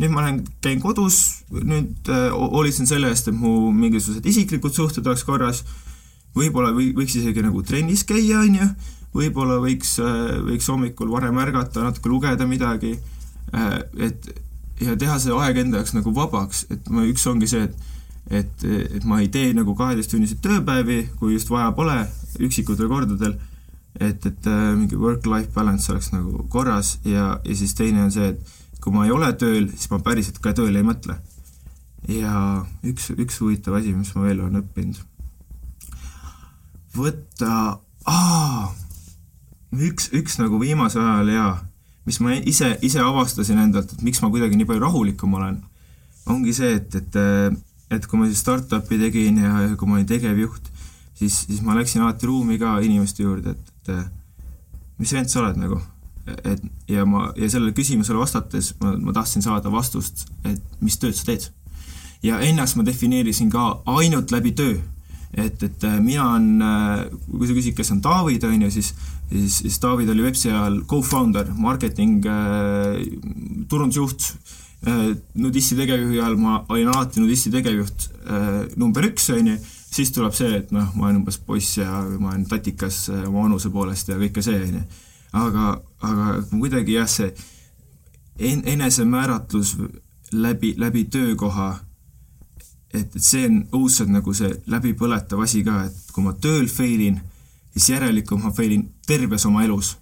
nüüd ma lähen, käin kodus, nüüd äh, hoolitsen selle eest, et mu mingisugused isiklikud suhted oleks korras, võib-olla või, võiks isegi nagu trennis käia, on ju, võib-olla võiks äh,, võiks hommikul varem ärgata, natuke lugeda midagi äh,, et ja teha see aeg enda jaoks nagu vabaks, et ma, üks ongi see, et et, et ma ei tee nagu kaheteisttunniseid tööpäevi, kui just vaja pole, üksikutel kordadel, et, et äh, mingi work-life balance oleks nagu korras ja, ja siis teine on see, et kui ma ei ole tööl, siis ma päriselt ka tööle ei mõtle. ja üks, üks huvitav asi, mis ma veel olen õppinud. Võtta, üks, üks nagu viimasel ajal jaa, mis ma ise, ise avastasin endalt, et miks ma kuidagi nii palju rahulikum olen, ongi see, et, et et kui ma siis startup'i tegin ja, ja kui ma olin tegevjuht, siis, siis ma läksin alati ruumi ka inimeste juurde, et, et mis vend sa oled nagu et ja ma, ja sellele küsimusele vastates ma, ma tahtsin saada vastust, et mis tööd sa teed. ja ennast ma defineerisin ka ainult läbi töö. Et, et äh, mina olen, äh, kui sa küsid, kes on David, on ju, siis siis, siis David oli Websi ajal co-founder, marketing äh,, turundusjuht. Äh,, Nudisti tegevjuhi ajal ma olin alati Nudisti tegevjuht äh, number üks, on ju, siis tuleb see, et noh, ma olen umbes poiss ja ma olen tatikas äh, oma vanuse poolest ja kõike see, on ju. Aga, aga kuidagi jah, see en-, enesemääratlus läbi, läbi töökoha, et, et see on õudselt nagu see läbipõletav asi ka, et kui ma tööl fail in, siis järelikult ma fail in terves oma elus.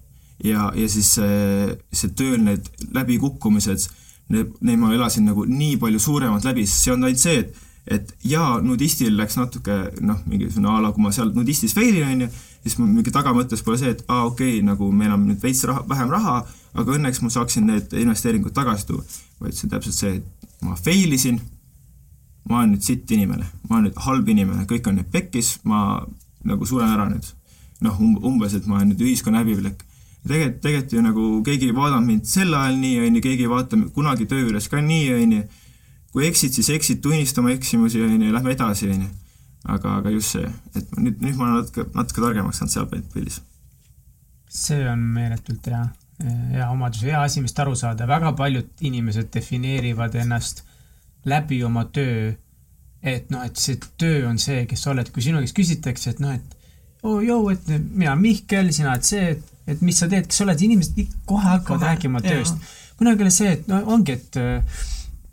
ja, ja siis see, see tööl need läbikukkumised, need, need ma elasin nagu nii palju suuremalt läbi, sest see on ainult see, et et jaa, nudistil läks natuke noh, mingisugune a la, kui ma seal nudistis fail in, on ju, siis mul mingi tagamõttes pole see, et aa okei okay,, nagu meil on nüüd veits raha, vähem raha, aga õnneks ma saaksin need investeeringud tagasi tuua. vaid see on täpselt see, et ma fail isin, ma olen nüüd sitt inimene, ma olen nüüd halb inimene, kõik on nüüd pekkis, ma nagu suren ära nüüd. noh, umbes, et ma olen nüüd ühiskonna häbiplekk. tegelikult, tegelikult ju nagu keegi ei vaadanud mind sel ajal nii, on ju, keegi ei vaata kunagi töö juures ka nii, on ju. kui eksid, siis eksid, tunnista oma eksimusi, on ju, lähme edasi, on ju aga, aga just see, et nüüd, nüüd ma olen natuke, natuke targemaks saanud seal pildis. see on meeletult hea, hea omadus, hea asi, millest aru saada, väga paljud inimesed defineerivad ennast läbi oma töö, et noh, et see töö on see, kes sa oled, kui sinu käest küsitakse, et noh, et oo oh, joo, et mina Mihkel, sina oled see, et, et mis sa teed, kes sa oled, inimesed kohe hakkavad kohe, rääkima tööst. kunagi oli see, et no ongi, et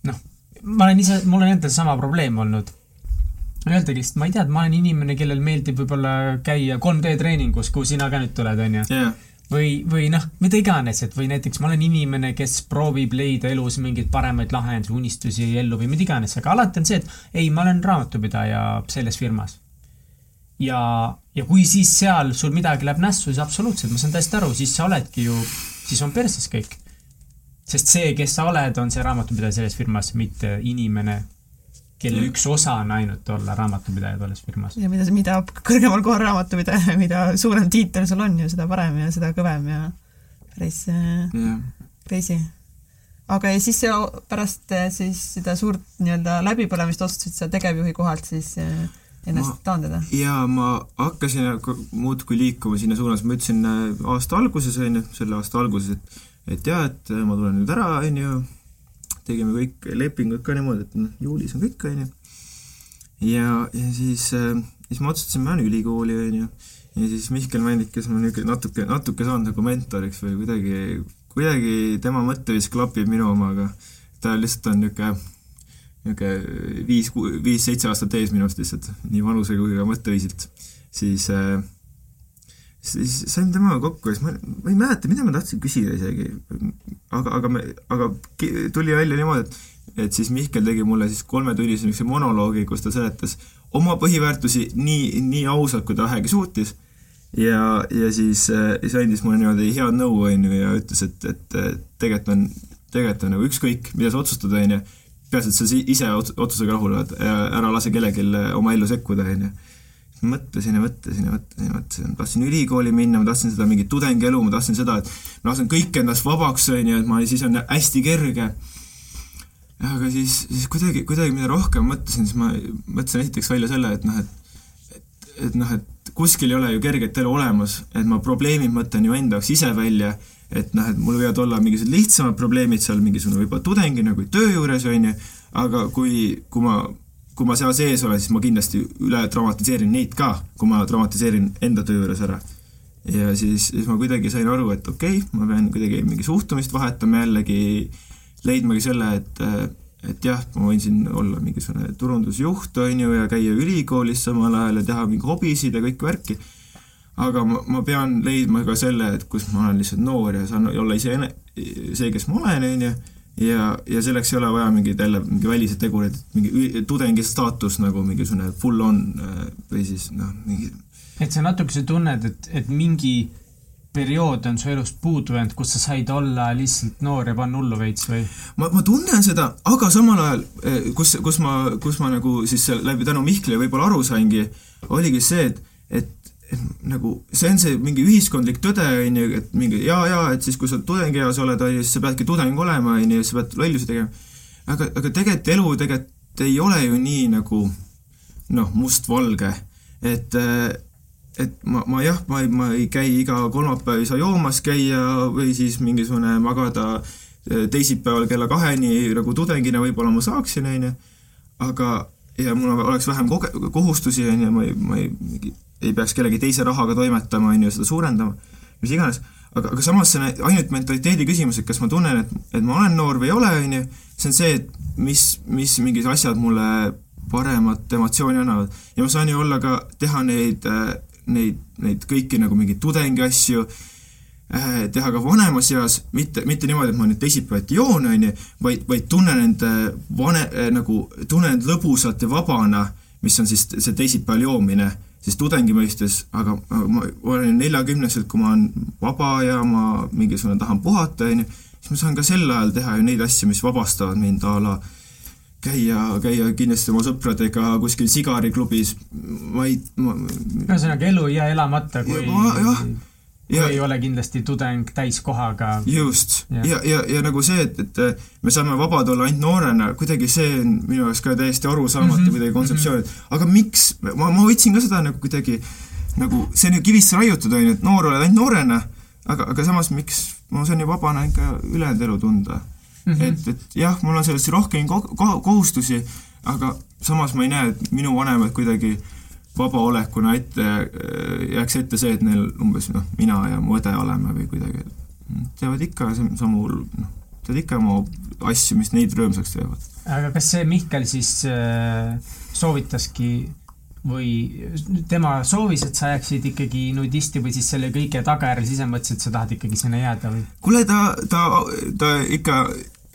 noh, ma olen ise, mul on endal sama probleem olnud öeldagi lihtsalt, ma ei tea, et ma olen inimene, kellel meeldib võib-olla käia 3D treeningus, kuhu sina ka nüüd tuled, onju yeah. Või, või noh, mida iganes, et või näiteks ma olen inimene, kes proovib leida elus mingeid paremaid lahendusi, unistusi ellu või mida iganes, aga alati on see, et ei, ma olen raamatupidaja selles firmas. ja, ja kui siis seal sul midagi läheb nässu, siis absoluutselt, ma saan täiesti aru, siis sa oledki ju, siis on perses kõik. sest see, kes sa oled, on see raamatupidaja selles firmas, mitte inimene kelle üks osa on ainult olla raamatupidaja tolles firmas. ja mida, mida kõrgemal kohal raamatupidaja, mida suurem tiitel sul on ju, seda parem ja seda kõvem ja päris yeah. crazy. aga ja siis pärast äh, siis seda suurt nii-öelda läbipõlemist otsustasid sa tegevjuhi kohalt siis äh, ennast taandada? jaa, ma hakkasin muudkui liikuma sinna suunas, ma ütlesin äh, aasta alguses, on ju, selle aasta alguses, et et jaa, et ma tulen nüüd ära, on ju, tegime kõik lepingud ka niimoodi, et noh, juulis on kõik, onju. ja, ja siis, siis ma otsustasin, ma lähen ülikooli, onju. ja siis Mihkel Männik, kes on niisugune natuke, natuke saanud nagu mentoriks või kuidagi, kuidagi tema mõtteviis klapib minu omaga. ta lihtsalt on niisugune niisugune viis, viis-seitse aastat ees minust lihtsalt, nii vanuse kui ka mõtteviisilt, siis äh, siis sain temaga kokku ja siis ma, ma ei mäleta, mida ma tahtsin küsida isegi, aga, aga me, aga tuli välja niimoodi, et et siis Mihkel tegi mulle siis kolmetunnise niisuguse monoloogi, kus ta seletas oma põhiväärtusi nii, nii ausalt, kui ta vähegi suutis. Ja, ja siis, siis andis mulle niimoodi head nõu, on ju, ja ütles, et, et tegelikult on, tegelikult on nagu ükskõik, mida sa otsustad, on ju, peaasi, et sa ise otsusega rahul oled ära lase kellelgi oma ellu sekkuda, onju. Mõtlesin ja mõtlesin ja mõtlesin ja mõtlesin, tahtsin ülikooli minna, ma tahtsin seda mingit tudengielu, ma tahtsin seda, et ma lasen kõik endast vabaks, onju, et ma, siis on hästi kerge. aga siis, siis kuidagi, kuidagi mida rohkem mõtlesin, siis ma mõtlesin esiteks välja selle, et noh, et, et, et noh, et kuskil ei ole ju kerget elu olemas, et ma probleemid mõtlen ju enda jaoks ise välja et noh, et mul võivad olla mingisugused lihtsamad probleemid seal mingisugune võib-olla tudengina kui töö juures, on ju, aga kui, kui ma, kui ma seal sees olen, siis ma kindlasti üle dramatiseerin neid ka, kui ma dramatiseerin enda töö juures ära. ja siis, siis ma kuidagi sain aru, et okei okay,, ma pean kuidagi mingi suhtumist vahetama jällegi, leidmagi selle, et et jah, ma võin siin olla mingisugune turundusjuht, on ju, ja käia ülikoolis samal ajal ja teha mingi hobisid ja kõike värki aga ma, ma pean leidma ka selle, et kus ma olen lihtsalt noor ja saan olla ise see, kes ma olen, on ju, ja, ja selleks ei ole vaja mingeid jälle mingi välised tegurid, mingi tudengi staatus nagu mingisugune full on äh, või siis noh, mingi et sa natukese tunned, et, et mingi periood on su elust puudu jäänud, kus sa said olla lihtsalt noor ja panna hullu veits või? ma, ma tunnen seda, aga samal ajal, äh, kus, kus ma, kus ma nagu siis läbi tänu Mihklile võib-olla aru saingi, oligi see, et et nagu see on see mingi ühiskondlik tõde, on ju, et mingi jaa, jaa, et siis, kui sa tudengieas oled, on ju, siis sa peadki tudeng olema, on ju, sa pead lollusi tegema. aga, aga tegelikult elu tegelikult ei ole ju nii nagu noh, mustvalge, et et ma, ma jah, ma ei, ma ei käi iga kolmapäev ei saa joomas käia või siis mingisugune magada teisipäeval kella kaheni nagu tudengina võib-olla ma saaksin, on ju, aga ja mul oleks vähem koge-, kohustusi, on ju, ma ei, ma ei, mingi ei peaks kellegi teise rahaga toimetama, on ju, seda suurendama, mis iganes, aga, aga samas see on ainult mentaliteedi küsimus, et kas ma tunnen, et, et ma olen noor või ei ole, on ju, see on see, et mis, mis mingid asjad mulle paremat emotsiooni annavad. ja ma saan ju olla ka, teha neid, neid, neid kõiki nagu mingeid tudengi asju, teha ka vanemas eas, mitte, mitte niimoodi, et ma nüüd teisipäeviti joon, on ju, vaid, vaid tunnen end vane, nagu, tunnen end lõbusalt ja vabana, mis on siis see teisipäeval joomine siis tudengi mõistes, aga ma olen neljakümneselt, kui ma olen vaba ja ma mingisugune tahan puhata, on ju, siis ma saan ka sel ajal teha ju neid asju, mis vabastavad mind a la käia, käia kindlasti oma sõpradega kuskil sigariklubis, ma ei ma... ühesõnaga, elu ei jää elamata, kui ja, jah, ja ei ole kindlasti tudeng täiskohaga. just, ja, ja, ja, ja nagu see, et, et me saame vabad olla ainult noorena, kuidagi see on minu jaoks ka täiesti arusaamatu mm -hmm. kuidagi kontseptsioon, et aga miks, ma, ma võtsin ka seda nagu kuidagi nagu see on ju kivisse raiutud, on ju, et noor oled ainult noorena, aga, aga samas miks ma saan ju vabana ikka ülejäänud elu tunda mm. -hmm. et, et jah, mul on selles rohkem ko ko kohustusi, aga samas ma ei näe, et minu vanemad kuidagi äh, vabaolekuna ette, jääks ette see, et neil umbes noh, mina ja mu õde oleme või kuidagi, teevad ikka samu, noh, teevad ikka oma asju, mis neid rõõmsaks teevad. aga kas see Mihkel siis äh, soovitaski või tema soovis, et sa jääksid ikkagi nudisti või siis selle kõige tagajärjel siis mõtlesid, et sa tahad ikkagi sinna jääda või? kuule, ta, ta, ta ikka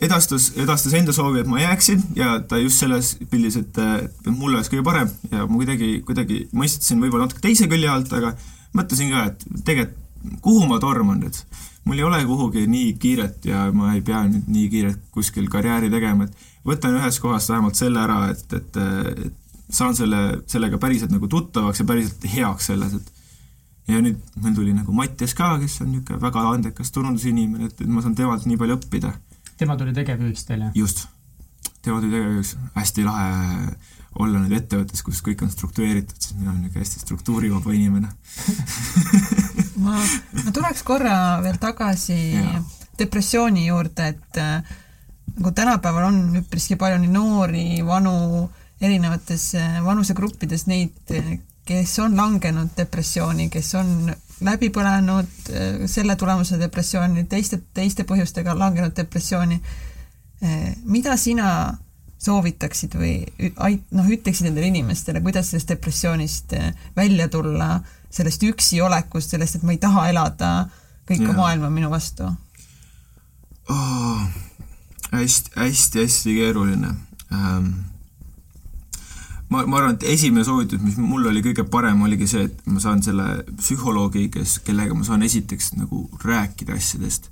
edastas, edastas enda soovi, et ma jääksin ja ta just selles pildis, et, et mul oleks kõige parem ja ma kuidagi, kuidagi mõistsin võib-olla natuke teise külje alt, aga mõtlesin ka, et tegelikult kuhu ma torman nüüd. mul ei ole kuhugi nii kiiret ja ma ei pea nüüd nii kiirelt kuskil karjääri tegema, et võtan ühest kohast vähemalt selle ära, et, et, et saan selle, sellega päriselt nagu tuttavaks ja päriselt heaks selles, et ja nüüd meil tuli nagu Mattias ka, kes on niisugune väga andekas turundusinimene, et, et ma saan temalt nii palju õppida tema tuli tegevjuhiks teile? just, tema tuli tegevjuhiks, hästi lahe olla nüüd ettevõttes, kus kõik on struktureeritud, sest mina olen niisugune hästi struktuurivaba inimene ma, ma tuleks korra veel tagasi ja. depressiooni juurde, et nagu tänapäeval on üpriski palju nii noori, vanu, erinevates vanusegruppides neid, kes on langenud depressiooni, kes on läbi põlenud äh, selle tulemuse depressiooni, teiste, teiste põhjustega langenud depressiooni. Äh, mida sina soovitaksid või ait-, noh, ütleksid nendele inimestele, kuidas sellest depressioonist äh, välja tulla, sellest üksi olekust, sellest, et ma ei taha elada, kõik ja. maailm on minu vastu oh,? hästi, hästi, hästi keeruline ähm ma, ma arvan, et esimene soovitus, mis mul oli kõige parem, oligi see, et ma saan selle psühholoogi, kes, kellega ma saan esiteks nagu rääkida asjadest.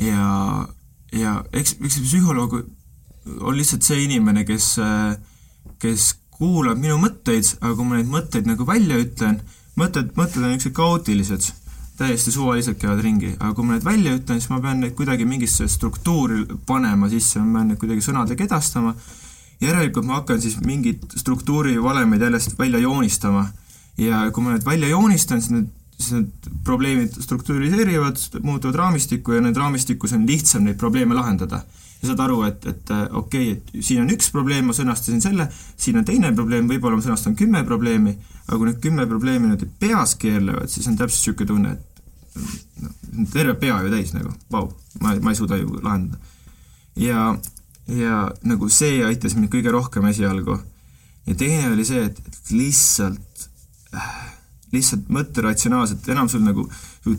ja, ja eks, eks see psühholoog on lihtsalt see inimene, kes, kes kuulab minu mõtteid, aga kui ma neid mõtteid nagu välja ütlen, mõtted, mõtted on niisugused kaootilised, täiesti suvaliselt käivad ringi, aga kui ma need välja ütlen, siis ma pean neid kuidagi mingisse struktuuri panema sisse, ma pean neid kuidagi sõnadega edastama järelikult ma hakkan siis mingit struktuurivalemeid jälle välja joonistama ja kui ma need välja joonistan, siis need, siis need probleemid strukturaliseerivad, muutuvad raamistikku ja need raamistikus on lihtsam neid probleeme lahendada. ja saad aru, et, et äh, okei okay,, et siin on üks probleem, ma sõnastasin selle, siin on teine probleem, võib-olla ma sõnastan kümme probleemi, aga kui need kümme probleemi niimoodi peas keerlevad, siis on täpselt niisugune tunne, et noh, terve pea ju täis nagu, vau, ma, ma ei suuda ju lahendada. ja ja nagu see aitas mind kõige rohkem esialgu. ja teine oli see, et, et lihtsalt, lihtsalt mõtle ratsionaalselt, enam sul nagu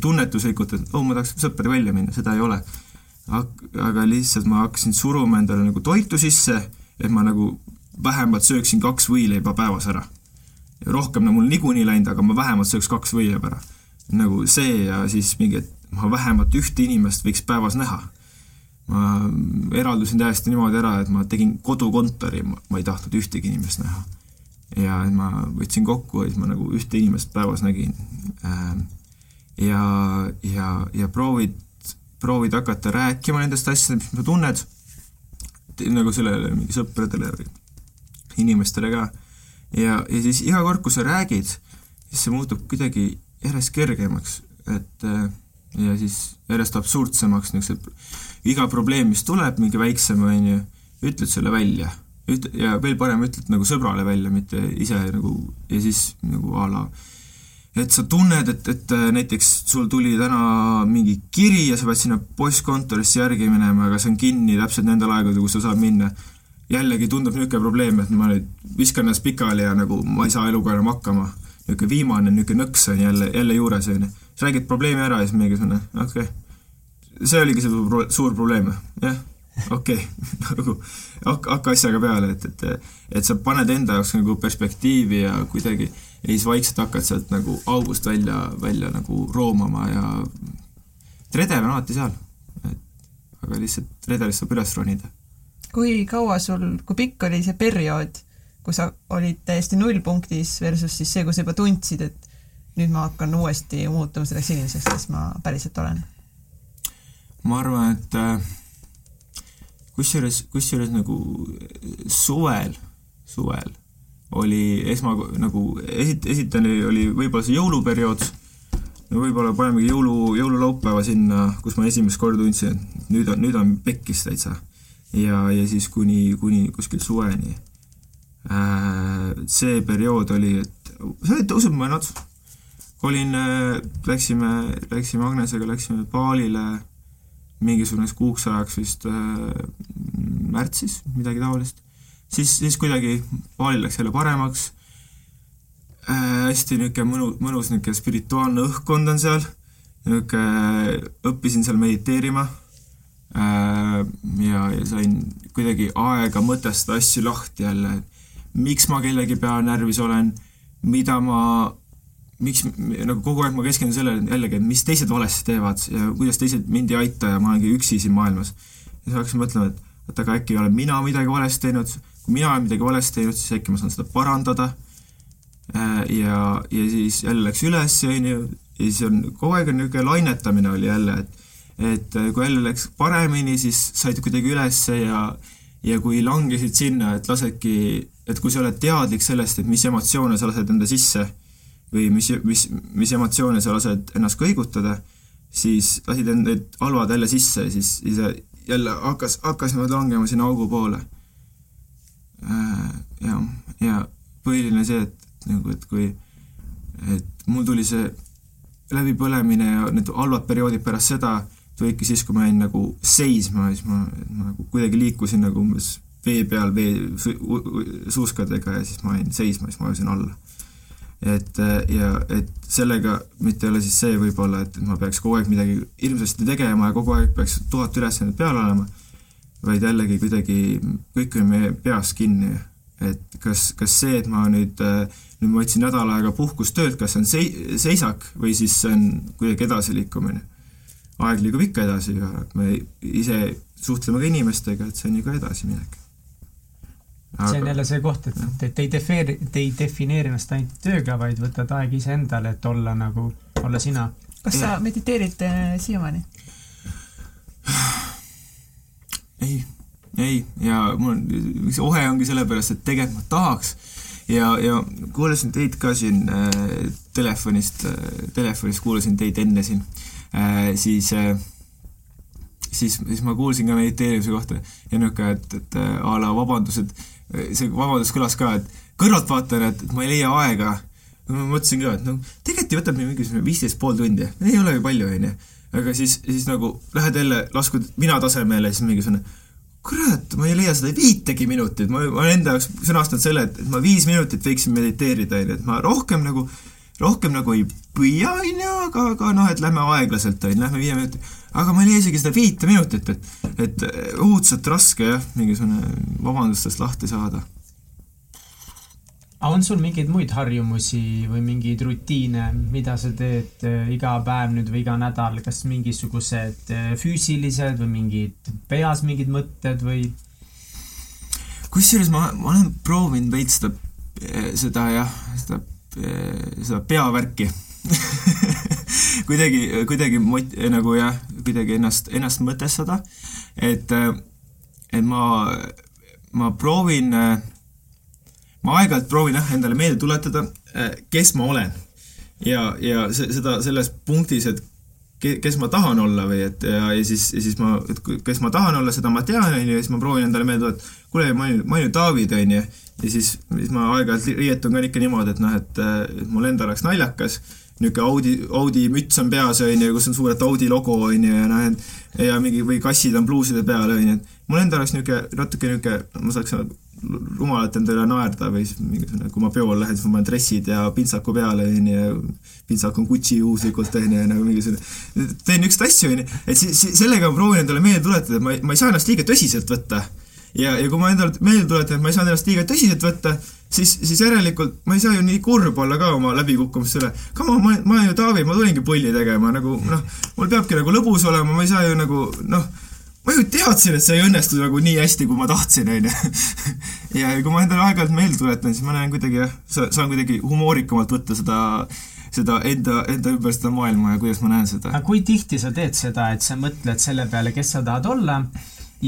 tunnetuslikult, et oh, ma tahaks sõpradega välja minna, seda ei ole. aga lihtsalt ma hakkasin suruma endale nagu toitu sisse, et ma nagu vähemalt sööksin kaks võileiba päevas ära. rohkem on mul niikuinii läinud, aga ma vähemalt sööks kaks võileiba ära. nagu see ja siis mingi, et ma vähemalt ühte inimest võiks päevas näha ma eraldusin täiesti niimoodi ära, et ma tegin kodukontori, ma ei tahtnud ühtegi inimest näha. ja ma võtsin kokku ja siis ma nagu ühte inimest päevas nägin. Ähm, ja, ja, ja proovid, proovid hakata rääkima nendest asjadest, mis sa tunned, nagu sellele mingi sõpradele inimestele ka. ja, ja siis iga kord, kui sa räägid, siis see muutub kuidagi järjest kergemaks, et äh, ja siis järjest absurdsemaks niisugused iga probleem, mis tuleb, mingi väiksem, on ju, ütled selle välja. üt-, ja veel parem, ütled nagu sõbrale välja, mitte ise nagu, ja siis nagu a la et sa tunned, et, et äh, näiteks sul tuli täna mingi kiri ja sa pead sinna postkontorisse järgi minema, aga see on kinni täpselt nendel aegadel, kus sa saad minna. jällegi tundub niisugune probleem, et ma nüüd viskan ennast pikali ja nagu ma ei saa eluga enam hakkama. niisugune viimane niisugune nõks on jälle, jälle juures, on ju. sa räägid probleemi ära ja siis mingisugune, okei okay see oligi see pro suur probleem, jah, okei okay. nagu hakka, hakka asjaga peale, et, et, et sa paned enda jaoks nagu perspektiivi ja kuidagi ja siis vaikselt hakkad sealt nagu august välja, välja nagu roomama ja redel on alati seal. et aga lihtsalt redelist saab üles ronida. kui kaua sul, kui pikk oli see periood, kui sa olid täiesti nullpunktis versus siis see, kui sa juba tundsid, et nüüd ma hakkan uuesti muutuma selleks inimeseks, kes ma päriselt olen ma arvan, et äh, kusjuures, kusjuures nagu suvel, suvel oli esma, nagu esit-, esitani oli võib-olla see jõuluperiood, no võib-olla panemegi jõulu, jõululaupäeva sinna, kus ma esimest korda tundsin, et nüüd on, nüüd on pekkis täitsa. ja, ja siis kuni, kuni kuskil suveni. Äh, see periood oli, et see olid tõusnud mõned, olin, äh, läksime, läksime Agnesega, läksime baalile mingisuguseks kuuks ajaks vist äh, märtsis, midagi taolist. siis, siis kuidagi vaalil läks jälle paremaks. Äh,, hästi niisugune mõnu, mõnus niisugune spirituaalne õhkkond on seal, niisugune, õppisin seal mediteerima. Äh, ja, ja sain kuidagi aega mõtestada asju lahti jälle, miks ma kellegi peale närvis olen, mida ma miks nagu kogu aeg ma keskendun sellele jällegi, et mis teised valesti teevad ja kuidas teised mind ei aita ja ma olengi üksi siin maailmas. ja siis hakkasin mõtlema, et oot, aga äkki olen mina midagi valesti teinud, kui mina olen midagi valesti teinud, siis äkki ma saan seda parandada. Äh, ja, ja siis jälle läks üles, on ju, ja siis on kogu aeg on niisugune lainetamine oli jälle, et et äh, kui jälle läks paremini, siis said kuidagi ülesse ja ja kui langesid sinna, et lasedki, et kui sa oled teadlik sellest, et mis emotsioone sa lased enda sisse või mis, mis, mis emotsioone sa lased ennast kõigutada, siis lasid end need halvad jälle sisse ja siis, siis jälle hakkas, hakkasime langema sinna augu poole. ja, ja põhiline see, et nagu, et kui, et mul tuli see läbipõlemine ja need halvad perioodid pärast seda tulidki siis, kui ma jäin nagu seisma, siis ma, ma nagu kuidagi liikusin nagu umbes vee peal vee su, suuskadega ja siis ma jäin seisma, siis ma vajusin alla. Et ja et sellega mitte ei ole siis see võib-olla, et ma peaks kogu aeg midagi hirmsasti tegema ja kogu aeg peaks tuhat ülesannet peal olema, vaid jällegi kuidagi kõik on meie peas kinni et kas, kas see, et ma nüüd, nüüd ma võtsin nädal aega puhkust töölt, kas see on sei-, seisak või siis see on kuidagi edasiliikumine. aeg liigub ikka edasi ja me ise suhtleme ka inimestega, et see on ju ka edasiminek. Aga... see on jälle see koht, et, et te ei defeeri-, te ei defineeri ennast ainult tööga, vaid võtad aega iseendale, et olla nagu, olla sina. kas sa mediteerid äh, siiamaani? ei ei, ja mul see ohe ongi sellepärast, et tegelikult ma tahaks. Ja, ja kuulasin teid ka siin äh, telefonist äh,, telefonist kuulasin teid enne siin. Äh,, siis äh, siis, siis ma kuulsin ka mediteerimise kohta. Ja niisugune, et, et äh, a la vabandused, see vabandus kõlas ka, et kõrvaltvaatajana, et, ma ei leia aega. ma mõtlesin ka, et no tegelikult võtab mingisugune viisteist pool tundi, ei ole ju palju, onju. aga siis, siis nagu lähed jälle, laskud mina tasemele, siis mingisugune kurat, ma ei leia seda viitegi minutit, ma olen enda jaoks sõnastanud selle, et, et ma viis minutit võiksin mediteerida, onju, et ma rohkem nagu, rohkem nagu ei püüa, onju, aga, aga noh, et lähme aeglaselt, onju, lähme viie minuti. aga ma ei leia isegi seda viite minutit, et, et õudselt raske jah, mingisugune vabandustest lahti saada aga on sul mingeid muid harjumusi või mingeid rutiine, mida sa teed äh, iga päev nüüd või iga nädal, kas mingisugused äh, füüsilised või mingid peas mingid mõtted või? kusjuures ma, ma olen proovinud veits seda, seda jah, seda, seda peavärki kuidagi, kuidagi mot-, nagu jah, kuidagi ennast, ennast mõtestada, et, et ma, ma proovin äh, ma aeg-ajalt proovin jah, endale meelde tuletada, äh, kes ma olen. ja, ja see, seda selles punktis, et kes ma tahan olla või et ja, ja siis, ja siis ma, et kes ma tahan olla, seda ma tean, on ju, ja siis ma proovin endale meelde tuletada, kuule, ma olen, ma olen ju Taavid, on ju. Ja siis, siis ma aeg-ajalt riietun ka ikka niimoodi, et noh, et, et mul endal oleks naljakas niisugune Audi, Audi müts on peas, on ju, kus on suurelt Audi logo, on ju, ja noh, et ja mingi, või kassid on pluuside peal, on ju, et mul endal oleks niisugune, natuke niisugune, ma saaks rumalalt enda üle naerda või siis mingisugune, kui ma peole lähen, siis ma panen dressid ja pintsaku peale, onju, ja pintsak on Gucci juhuslikult, onju, ja nagu mingisugune, teen niisuguseid asju, onju, et siis, siis sellega ma proovin endale meelde tuletada, et ma ei, ma ei saa ennast liiga tõsiselt võtta. Ja, ja kui ma endale meelde tuletan, et ma ei saa ennast liiga tõsiselt võtta, siis, siis järelikult ma ei saa ju nii kurb olla ka oma läbikukkumiste üle. Come on, ma, ma olen ju Taavi, ma tulingi pulli tegema, nagu noh, mul peabki nagu lõbus olema, ma ei saa ju nagu noh ma ju teadsin, et see ei õnnestu nagu nii hästi, kui ma tahtsin, onju. ja kui ma endale aeg-ajalt meelde tuletan, siis ma näen kuidagi jah, saan kuidagi humoorikamalt võtta seda, seda enda, enda ümber seda maailma ja kuidas ma näen seda. aga kui tihti sa teed seda, et sa mõtled selle peale, kes sa tahad olla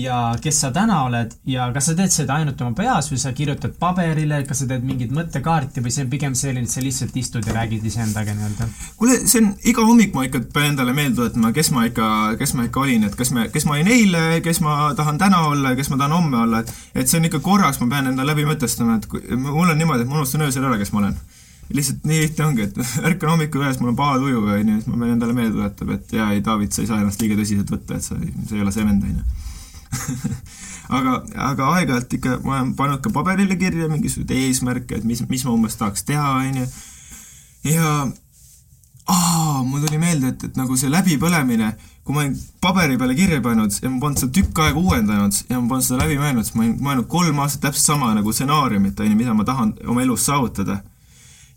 ja kes sa täna oled ja kas sa teed seda ainult oma peas või sa kirjutad paberile, kas sa teed mingit mõttekaarti või see on pigem selline, et sa lihtsalt istud ja räägid iseendaga nii-öelda? kuule, see on iga hommik ma ikka pean endale meelde tuletama, kes ma ikka, kes ma ikka olin, et kas me, kes ma olin eile, kes ma tahan täna olla ja kes ma tahan homme olla, et et see on ikka korraks, ma pean enda läbi mõtestama, et kui, mul on niimoodi, et ma unustan öösel ära, kes ma olen. Lihtsalt nii lihtne ongi, et ärkan hommikul üles, mul on paha tuju, onju, siis ma pean endale meelde tuletama, et jaa, ei, David, sa ei saa ennast liiga tõsiselt võtta, et sa, sa ei ole see vend, onju aga, aga aeg-ajalt ikka ma olen pannud ka paberile kirja mingisuguseid eesmärke, et mis, mis ma umbes tahaks teha, onju. ja aa, mul tuli meelde, et, et nagu see läbipõlemine, kui ma olin paberi peale kirja pannud ja ma polnud seda tükk aega uuendanud ja ma polnud seda läbi mõelnud, siis ma olin mõelnud kolm aastat täpselt sama nagu stsenaariumit, onju, mida ma tahan oma elus saavutada.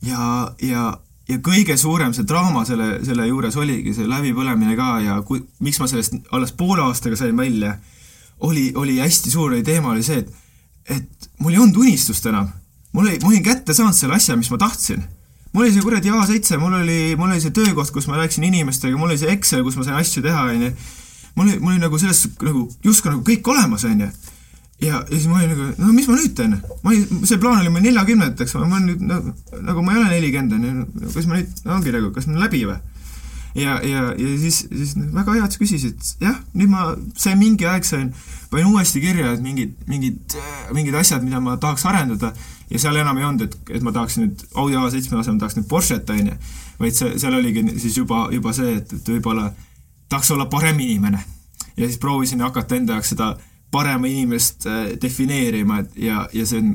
ja, ja ja kõige suurem see draama selle, selle juures oligi see läbipõlemine ka ja kui, miks ma sellest alles poole aastaga sain välja oli, oli hästi suur teema oli see, et, et mul ei olnud unistust enam. mul oli, ma olin kätte saanud selle asja, mis ma tahtsin. mul oli see kuradi A7, mul oli, mul oli see töökoht, kus ma rääkisin inimestega, mul oli see Excel, kus ma sain asju teha, onju. mul oli, mul oli nagu selles nagu justkui nagu kõik olemas, onju. ja, ja siis ma olin nagu, no mis ma nüüd teen? ma olin, see plaan oli mul neljakümnendateks, ma olen nüüd nagu, nagu ma ei ole nelikümmend, onju, kas ma nüüd, ongi nagu, kas ma läbi või? Ja, ja, ja siis, siis väga hea, et sa küsisid, jah, nüüd ma sain mingi aeg sain, panin uuesti kirja, et mingid, mingid, mingid asjad, mida ma tahaks arendada. Ja seal enam ei olnud, et, et ma tahaks nüüd Audi A7 asemel tahaks nüüd Porsche't, on ju, vaid see, seal oligi siis juba, juba see, et, et võib-olla tahaks olla parem inimene. ja siis proovisin hakata enda jaoks seda parema inimest äh, defineerima, et ja, ja see on,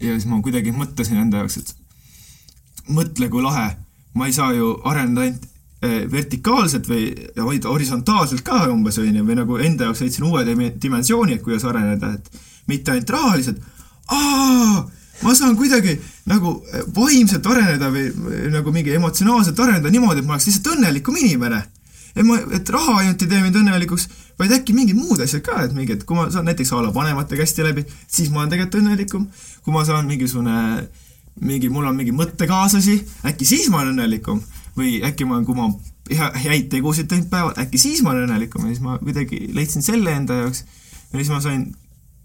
ja siis ma kuidagi mõtlesin enda jaoks, et mõtle, kui lahe, ma ei saa ju areneda ainult vertikaalselt või vaid horisontaalselt ka umbes, on ju, või nagu enda jaoks leidsin uue dimensiooni, et kuidas areneda, et mitte ainult rahaliselt, aa, ma saan kuidagi nagu eh, vaimselt areneda või, nagu mingi emotsionaalselt areneda niimoodi, et ma oleks lihtsalt õnnelikum inimene. et ma, et raha ainult ei tee mind õnnelikuks, vaid äkki mingid muud asjad ka, et mingi, et kui ma saan näiteks a la vanematega hästi läbi, siis ma olen tegelikult õnnelikum. kui ma saan mingisugune, mingi, mul on mingi mõttekaaslasi, äkki siis ma olen õnnelikum. Või äkki ma, kui ma hea, häid tegusid teinud päeval, äkki siis ma olen õnnelikum ja siis ma kuidagi leidsin selle enda jaoks ja siis ma sain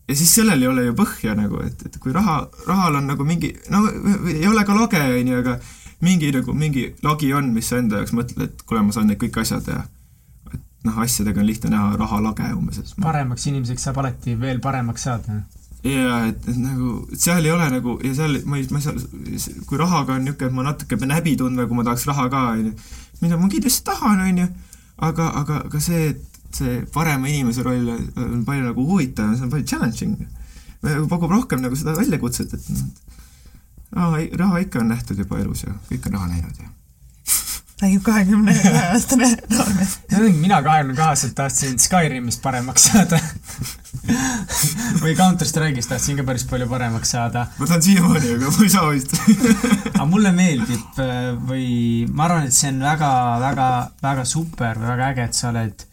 ja siis sellel ei ole ju põhja nagu, et, et kui raha, rahal on nagu mingi, no ei ole ka lage, on ju, aga mingi nagu, mingi lagi on, mis sa enda jaoks mõtled, et kuule, ma saan need kõik asjad teha. et noh, asjadega on lihtne näha raha lage umbes, paremaks inimeseks saab alati veel paremaks saada. Jaa, et, et nagu, et seal ei ole nagu, ja seal ma ei, ma ei saa, kui rahaga on niisugune, et ma natuke pean häbi tundma, kui ma tahaks raha ka, on ju, mida ma kindlasti tahan, on ju, aga, aga, aga see, et see parema inimese roll on palju nagu huvitavam, see on palju challenging. pakub rohkem nagu seda väljakutset, et noh, raha, raha ikka on nähtud juba elus ja kõik on raha näinud ja räägib kahekümne kahe aastane noormees. mina kahekümne kahe aastaselt tahtsin Skyrimist paremaks saada või Counter Strike'ist tahtsin ka päris palju paremaks saada. ma tahan siiamaani, aga ma ei saa vist aga mulle meeldib äh, või ma arvan, et see on väga, väga, väga super või väga äge, et sa oled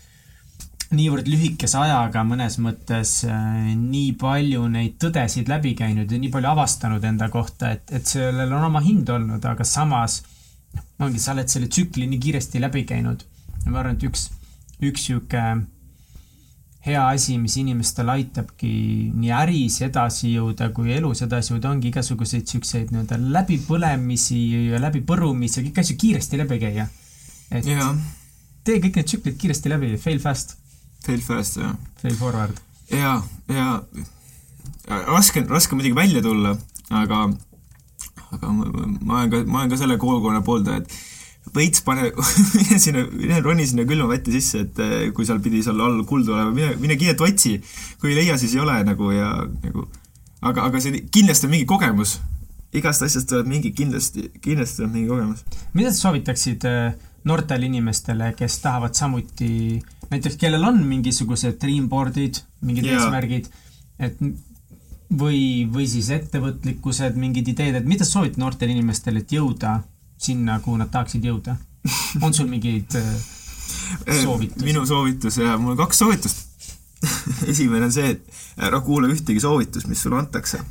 niivõrd lühikese ajaga mõnes mõttes äh, nii palju neid tõdesid läbi käinud ja nii palju avastanud enda kohta, et, et sellel on oma hind olnud, aga samas noh, ongi, sa oled selle tsükli nii kiiresti läbi käinud. ma arvan, et üks, üks sihuke hea asi, mis inimestel aitabki nii äris edasi jõuda kui elus edasi jõuda, ongi igasuguseid siukseid nii-öelda läbipõlemisi ja läbipõrumisi ja kõiki asju kiiresti läbi käia. et yeah. tee kõik need tsüklid kiiresti läbi, fail fast Fail fast, jah. Fail forward. ja, ja raske, raske muidugi välja tulla, aga, aga ma, ma olen ka, ma olen ka selle koolkonna pooldaja, et veits pane, mine sinna, mine roni sinna külmavatti sisse, et eh, kui seal pidi seal all kuldu olema, mine, mine kiirelt otsi. kui ei leia, siis ei ole nagu ja nagu, aga, aga see kindlasti on mingi kogemus. igast asjast tuleb mingi, kindlasti, kindlasti tuleb mingi kogemus. mida sa soovitaksid äh, noortele inimestele, kes tahavad samuti, näiteks kellel on mingisugused dreamboard'id, mingid yeah. eesmärgid, et või, või siis ettevõtlikkused, mingid ideed, et mida sa soovitad noortele inimestele, et jõuda sinna, kuhu nad tahaksid jõuda? on sul mingeid äh, soovitusi? minu soovitus ja mul on kaks soovitust esimene on see, et ära kuula ühtegi soovitust, mis sulle antakse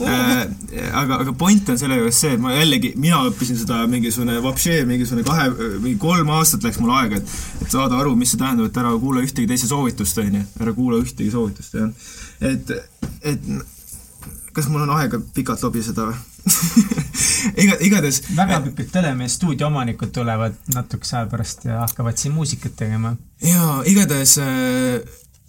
Äh, aga, aga point on selle juures see, et ma jällegi, mina õppisin seda mingisugune vapšee, mingisugune kahe, mingi kolm aastat läks mul aega, et, et saada aru, mis see tähendab, et ära kuula ühtegi teise soovitust, on ju. ära kuula ühtegi soovitust, jah. et, et kas mul on aega pikalt lobiseda või iga, igatahes. väga pikad Telemees stuudio omanikud tulevad natukese aja pärast ja hakkavad siin muusikat tegema. jaa, igatahes äh,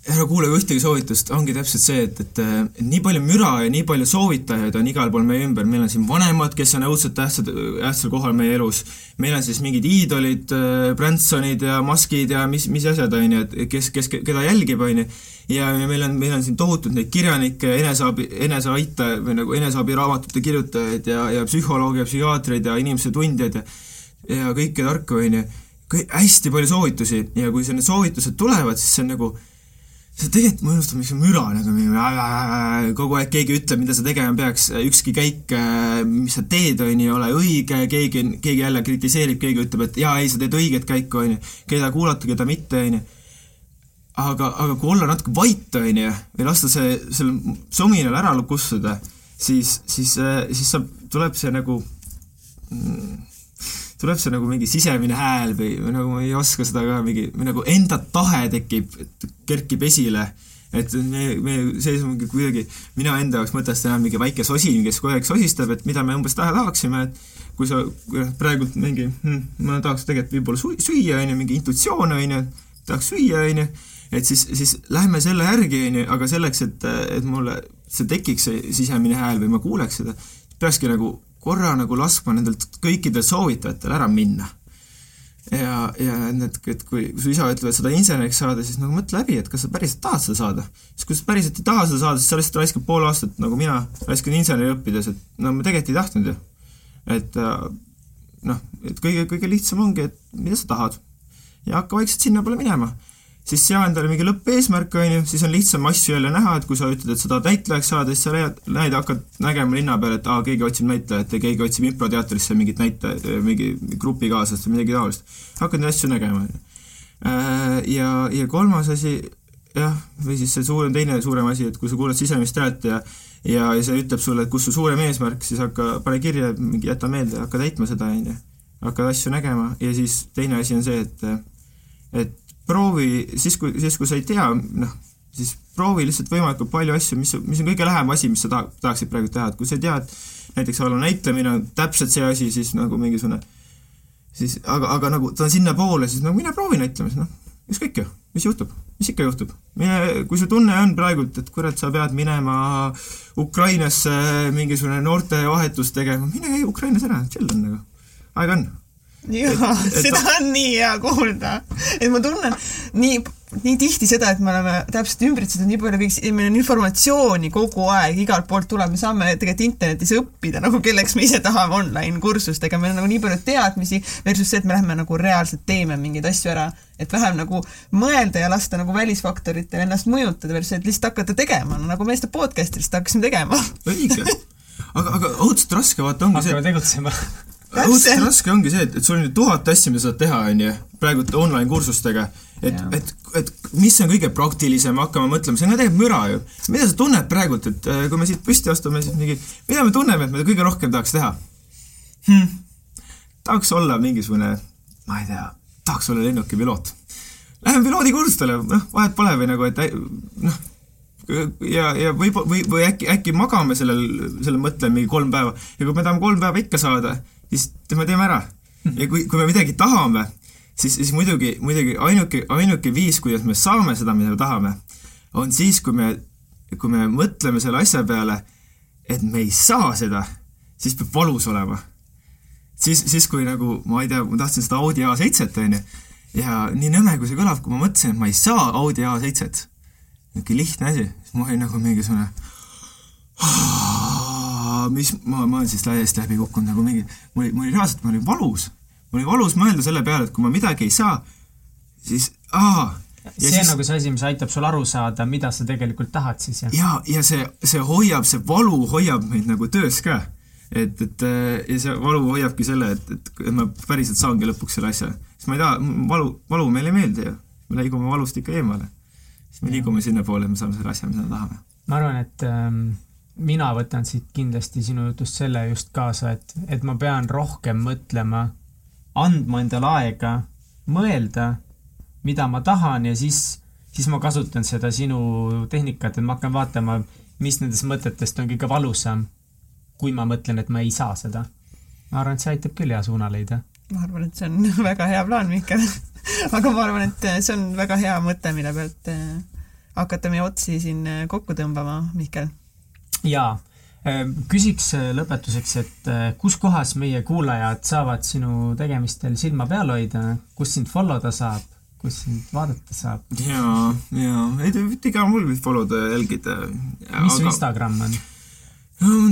ära kuule ühtegi soovitust, ongi täpselt see, et, et, et nii palju müra ja nii palju soovitajaid on igal pool meie ümber, meil on siin vanemad, kes on õudselt tähtsad, tähtsal kohal meie elus, meil on siis mingid iidolid, Bransonid ja Muskid ja mis, mis asjad, on ju, et kes, kes, keda jälgib, on ju, ja, meil on, meil on siin tohutult neid kirjanikke, eneseabi, eneseaita- või nagu eneseabiraamatute kirjutajaid ja, ja psühholooge ja psühhiaatreid ja inimese tundjaid ja ja kõike tarka, on ju, hästi palju soovitusi. Ja kui see, need soovitused tulevad, siis see on nagu see tegelikult mõjustab mingi müra nagu kogu aeg keegi ütleb, mida sa tegema peaks, ükski käik, mis sa teed, on ju, ei ole õige, keegi, keegi jälle kritiseerib, keegi ütleb, et jaa, ei, sa teed õiget käiku, on ju, keda kuulata, keda mitte, on ju. aga, aga kui olla natuke vait, on ju, või lasta see, sellel sominal ära lukustuda, siis, siis, siis saab, tuleb see nagu mm, tuleb see nagu mingi sisemine hääl või, või nagu ma ei oska seda ka mingi, või nagu enda tahe tekib, kerkib esile. et me, me seisumegi kuidagi, mina enda jaoks mõtestasin enam mingi väike sosin, kes kogu aeg sosistab, et mida me umbes taha tahaksime, et kui sa praegult mingi hm,, ma tahaks tegelikult võib-olla süüa, on ju, mingi intuitsioon, on ju, tahaks süüa, on ju, et siis, siis lähme selle järgi, on ju, aga selleks, et, et mulle see tekiks, see sisemine hääl või ma kuuleks seda, peakski nagu korra nagu laskma nendelt kõikidel soovitajatel ära minna. ja, ja need, et kui su isa ütleb, et tahad inseneriks saada, siis nagu mõtle läbi, et kas sa päriselt tahad seda saada. siis kui sa päriselt ei taha seda saada, siis sa lihtsalt raiskad pool aastat, nagu mina raiskan inseneri õppides, et no ma tegelikult ei tahtnud ju. et äh, noh, et kõige, kõige lihtsam ongi, et mida sa tahad. ja hakka vaikselt sinnapoole minema siis sea endale mingi lõppeesmärk, on ju, siis on lihtsam asju jälle näha, et kui sa ütled, et sa tahad näitlejaks saada, siis sa leiad, näed, hakkad nägema linna peal, et aa, keegi otsib näitlejat ja keegi otsib improteatrisse mingit näitlejat, mingi grupikaaslast või midagi taolist. hakkad neid asju nägema, on ju. Äh, ja, ja kolmas asi, jah, või siis see suurem, teine suurem asi, et kui sa kuulad sisemist häält ja ja, ja see ütleb sulle, et kus su suurem eesmärk, siis hakka, pane kirja, mingi jäta meelde, hakka täitma seda, on ju. hakkad asju nägema ja siis teine asi on see, et et proovi siis, kui, siis kui sa ei tea, noh, siis proovi lihtsalt võimalikult palju asju, mis, mis on kõige lähem asi, mis sa ta-, tahaksid praegu teha, et kui sa tead, näiteks a la näitlemine on täpselt see asi, siis nagu mingisugune siis aga, aga nagu ta on sinnapoole, siis nagu mine proovi näitlemist, noh, ükskõik ju, mis juhtub, mis ikka juhtub. mine, kui su tunne on praegult, et kurat, sa pead minema Ukrainasse mingisugune noortevahetust tegema, mine Ukrainas ära, chill on nagu, aega on jaa, seda on nii hea kuulda. et ma tunnen nii, nii tihti seda, et me oleme täpselt ümbritsetud nii palju meil on informatsiooni kogu aeg igalt poolt tuleb, me saame tegelikult internetis õppida nagu kelleks me ise tahame online kursustega, meil on nagu nii palju teadmisi versus see, et me lähme nagu reaalselt teeme mingeid asju ära. et vähem nagu mõelda ja lasta nagu välisfaktoritel ennast mõjutada versus et lihtsalt hakata tegema, no nagu me seda podcast'i lihtsalt hakkasime tegema. õige aga, aga õudselt raske vaata ongi see. hakkame tegutsema õudselt raske ongi see, et, et sul on tuhat asja, mida saad teha, on ju, praegu online kursustega. et, et, et mis on kõige praktilisem, hakkame mõtlema, see on ka tegelikult müra ju. mida sa tunned praegult, et äh, kui me siit püsti astume, siis mingi, mida me tunneme, et me kõige rohkem tahaks teha hm.? tahaks olla mingisugune, ma ei tea, tahaks olla lennukipiloot. Lähme piloodikursustele, noh, vahet pole või nagu, et noh, ja, ja või, või, või äkki, äkki magame sellel, sellel mõttel mingi kolm päeva ja kui me tahame kolm päeva ikka saada, siis me teeme ära. ja kui, kui me midagi tahame, siis, siis muidugi, muidugi ainuke, ainuke viis, kuidas me saame seda, mida me tahame, on siis, kui me, kui me mõtleme selle asja peale, et me ei saa seda, siis peab valus olema. siis, siis kui nagu, ma ei tea, ma tahtsin seda Audi A7-t, onju, ja nii nõme, kui see kõlab, kui ma mõtlesin, et ma ei saa Audi A7, niisugune lihtne asi, siis ma olin nagu mingisugune mis ma, ma olen siis täiesti läbi kukkunud nagu mingi, mul oli, mul oli reaalselt, mul oli valus. mul oli valus mõelda selle peale, et kui ma midagi ei saa, siis aa. see siis, on nagu see asi, mis aitab sul aru saada, mida sa tegelikult tahad siis, jah? ja, ja see, see hoiab, see valu hoiab meid nagu töös ka. et, et ja see valu hoiabki selle, et, et, ma päriselt saangi lõpuks selle asja. sest ma ei taha, valu, valu meile ei meeldi ju. me liigume valust ikka eemale. siis me liigume sinnapoole, et me saame selle asja, mida me tahame. ma arvan, et ähm mina võtan siit kindlasti sinu jutust selle just kaasa, et, et ma pean rohkem mõtlema, andma endale aega mõelda, mida ma tahan ja siis, siis ma kasutan seda sinu tehnikat, et ma hakkan vaatama, mis nendest mõtetest on kõige valusam, kui ma mõtlen, et ma ei saa seda. ma arvan, et see aitab küll hea suuna leida. ma arvan, et see on väga hea plaan, Mihkel aga ma arvan, et see on väga hea mõte, mille pealt äh, hakata meie otsi siin äh, kokku tõmbama, Mihkel jaa, ehm, küsiks äh, lõpetuseks, et äh, kus kohas meie kuulajad saavad sinu tegemistel silma peal hoida, kus sind follow da saab, kus sind vaadata saab? jaa, jaa, ei te võite ka mul follow da jälgida. mis su Instagram on?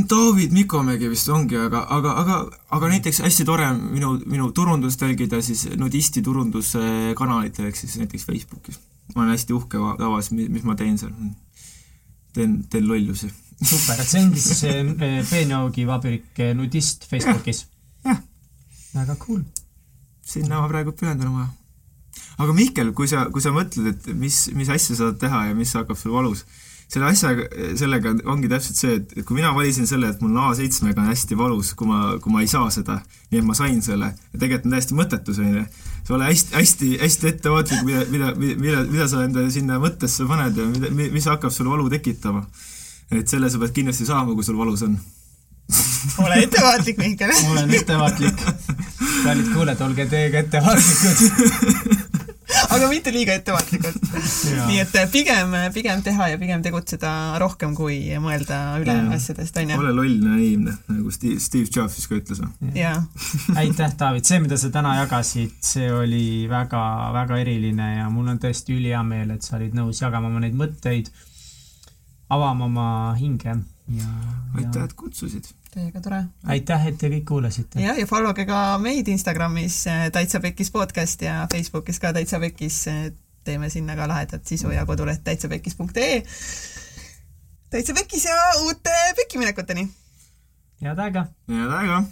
David Mikomägi vist ongi, aga, aga, aga, aga näiteks hästi tore minu, minu turundust jälgida siis nudisti turunduse kanalitel, ehk siis näiteks Facebookis. ma olen hästi uhke tavas, mis ma teen seal. teen, teen lollusi super, et see ongi siis see eh, peenjoogi vabrik eh, nudist Facebookis ja,? jah. väga cool. sinna ma praegu pühendun oma. aga Mihkel, kui sa, kui sa mõtled, et mis, mis asja sa tahad teha ja mis hakkab sul valus, selle asjaga, sellega ongi täpselt see, et, et kui mina valisin selle, et mul A7-ga on hästi valus, kui ma, kui ma ei saa seda, nii et ma sain selle, tegelikult on täiesti mõttetu selline, sa ole hästi, hästi, hästi ettevaatlik, mida, mida, mida, mida sa enda sinna mõttesse paned ja mida, mis hakkab sul valu tekitama. Et selle sa pead kindlasti saama, kui sul valus on ole ettevaatlik, Mihkel olen ettevaatlik. kallid kuulajad, olge teiega ettevaatlikud aga mitte liiga ettevaatlikult. nii et eh, pigem, pigem teha ja pigem tegutseda rohkem, kui mõelda üle ja. asjadest, onju. ole loll naiivne, nagu Steve, Steve Jobs vist ka ütles. jaa. aitäh, David, see, mida sa täna jagasid, see oli väga-väga eriline ja mul on tõesti ülihea meel, et sa olid nõus jagama oma neid mõtteid, avama oma hinge ja, ja.... aitäh, et kutsusid Teiega tore. aitäh, et te kõik kuulasite. jah, ja follow ge ka meid Instagramis äh, Täitsa Pekkis podcast ja Facebookis ka Täitsa Pekkis. Äh, teeme sinna ka lahedat sisu ja koduleht täitsapekkis.ee. täitsa Pekkis ja uute pekkiminekuteni. head aega. head aega